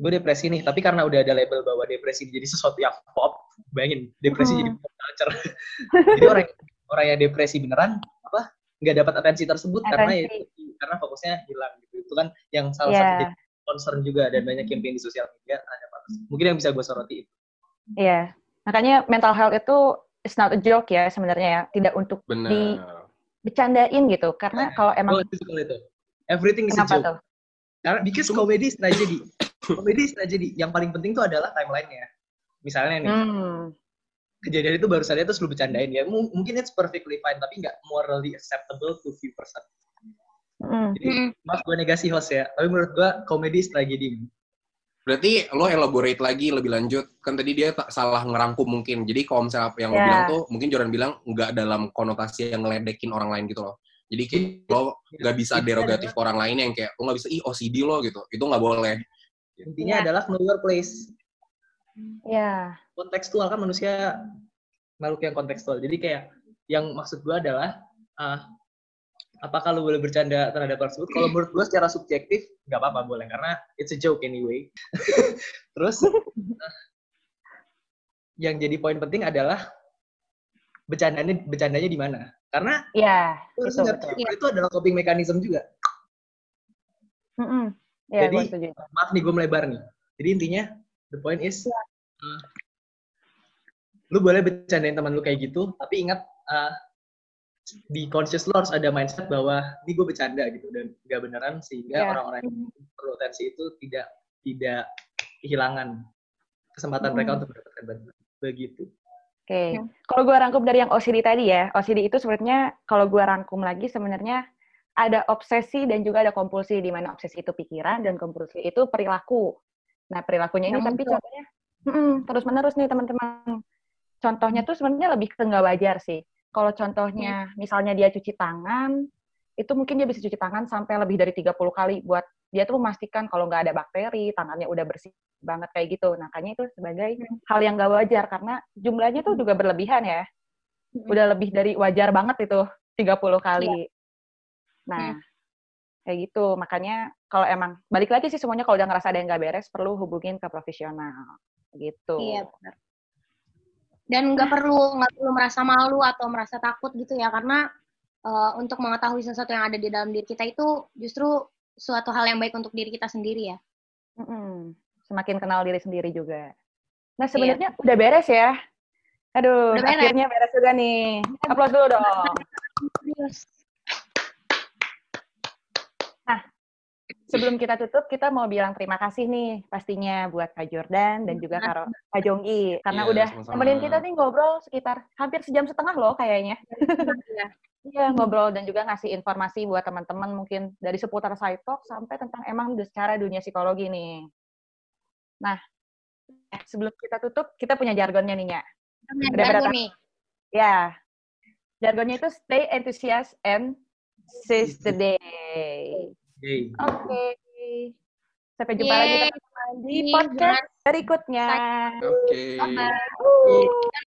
gue depresi nih tapi karena udah ada label bahwa depresi jadi sesuatu yang pop bayangin depresi jadi Hmm. pop culture *laughs* jadi orang orang yang depresi beneran apa nggak dapat atensi tersebut karena Atensi. itu karena fokusnya hilang gitu itu kan yang salah Iya. satu jadi concern juga dan banyak campaign di sosial media ada apa mungkin yang bisa gue soroti itu Iya. Makanya mental health itu it's not a joke ya sebenarnya ya. Tidak untuk Benar. Di- bercandain gitu. Karena kalau emang gue suka itu everything is a joke tuh? karena because comedy is tragedy comedy is tragedy yang paling penting tuh adalah timelinenya misalnya nih Hmm. kejadian itu baru saja terus lu bercandain ya mu- mungkin it's perfectly fine tapi nggak morally acceptable to few person Mm. jadi maaf gue negasi host ya tapi menurut gue komedi tragedi Berarti lo elaborate lagi lebih lanjut. Kan tadi dia tak salah ngerangkum mungkin. Jadi kalau misalnya apa yang lo Ya. bilang tuh, mungkin Jordan bilang nggak dalam konotasi yang ngeledekin orang lain gitu loh. Jadi kayak lo nggak bisa Intinya derogatif ke orang lain yang kayak lo nggak bisa ih OCD lo gitu. Itu nggak boleh. Intinya Ya. adalah know your place Ya. kontekstual kan manusia makhluk yang kontekstual jadi kayak yang maksud gue adalah ah, apakah lu boleh bercanda terhadap hal tersebut kalau menurut gue secara subjektif nggak apa-apa boleh karena it's a joke anyway *laughs* terus ah, yang jadi poin penting adalah bercandanya bercandanya di mana karena Ya, harus itu betul. itu adalah coping mechanism juga Mm-mm. Ya, Jadi- maaf nih gue melebar nih. Jadi intinya the point is uh, lu boleh bercandain teman lu kayak gitu tapi ingat uh, di conscious lu harus ada mindset bahwa ini gue bercanda gitu. Dan gak beneran sehingga Ya. orang-orang yang perlu atensi itu tidak tidak kehilangan kesempatan Hmm. mereka untuk mendapatkan bantuan. Begitu. Oke. Kalau gue rangkum dari yang OCD tadi ya, OCD itu sebenarnya kalau gue rangkum lagi sebenarnya ada obsesi dan juga ada kompulsi di mana obsesi itu pikiran dan kompulsi itu perilaku. Nah perilakunya ini tapi contohnya terus menerus nih teman-teman. Contohnya tuh sebenarnya lebih ke nggak wajar sih. Kalau contohnya misalnya dia cuci tangan, itu mungkin dia bisa cuci tangan sampai lebih dari 30 kali buat dia tuh memastikan kalau nggak ada bakteri, tangannya udah bersih banget kayak gitu. Nah, Makanya itu sebagai hal yang nggak wajar karena jumlahnya tuh juga berlebihan ya. Udah lebih dari wajar banget itu. 30 kali. Nah, kayak gitu. Makanya kalau emang balik lagi sih semuanya kalau udah ngerasa ada yang nggak beres perlu hubungin ke profesional. Gitu. Iya benar. Dan nggak perlu nggak perlu merasa malu atau merasa takut gitu ya karena uh, untuk mengetahui sesuatu yang ada di dalam diri kita itu justru suatu hal yang baik untuk diri kita sendiri ya. Mm-mm. Semakin kenal diri sendiri juga. Nah sebenarnya udah beres ya. Aduh, Udah beres. akhirnya beres juga nih. Aplaus dulu dong. Sebelum kita tutup, kita mau bilang terima kasih nih pastinya buat Kak Jordan dan juga Kak, Kak Jonggi. Karena Iya, udah sama-sama. nemenin kita nih ngobrol sekitar hampir sejam setengah loh kayaknya. Iya. Iya, ngobrol dan juga ngasih informasi buat teman-teman mungkin dari seputar side talk sampai tentang emang secara dunia psikologi nih. Nah, eh, sebelum kita tutup, kita punya jargonnya nih, Nya. Udah Udah pada baru tahu? nih. Ya, jargonnya itu stay enthusiast and seize the day. Oke. Sampai jumpa Yeay. lagi teman-teman di podcast berikutnya. Oke. Bye-bye. Wuh.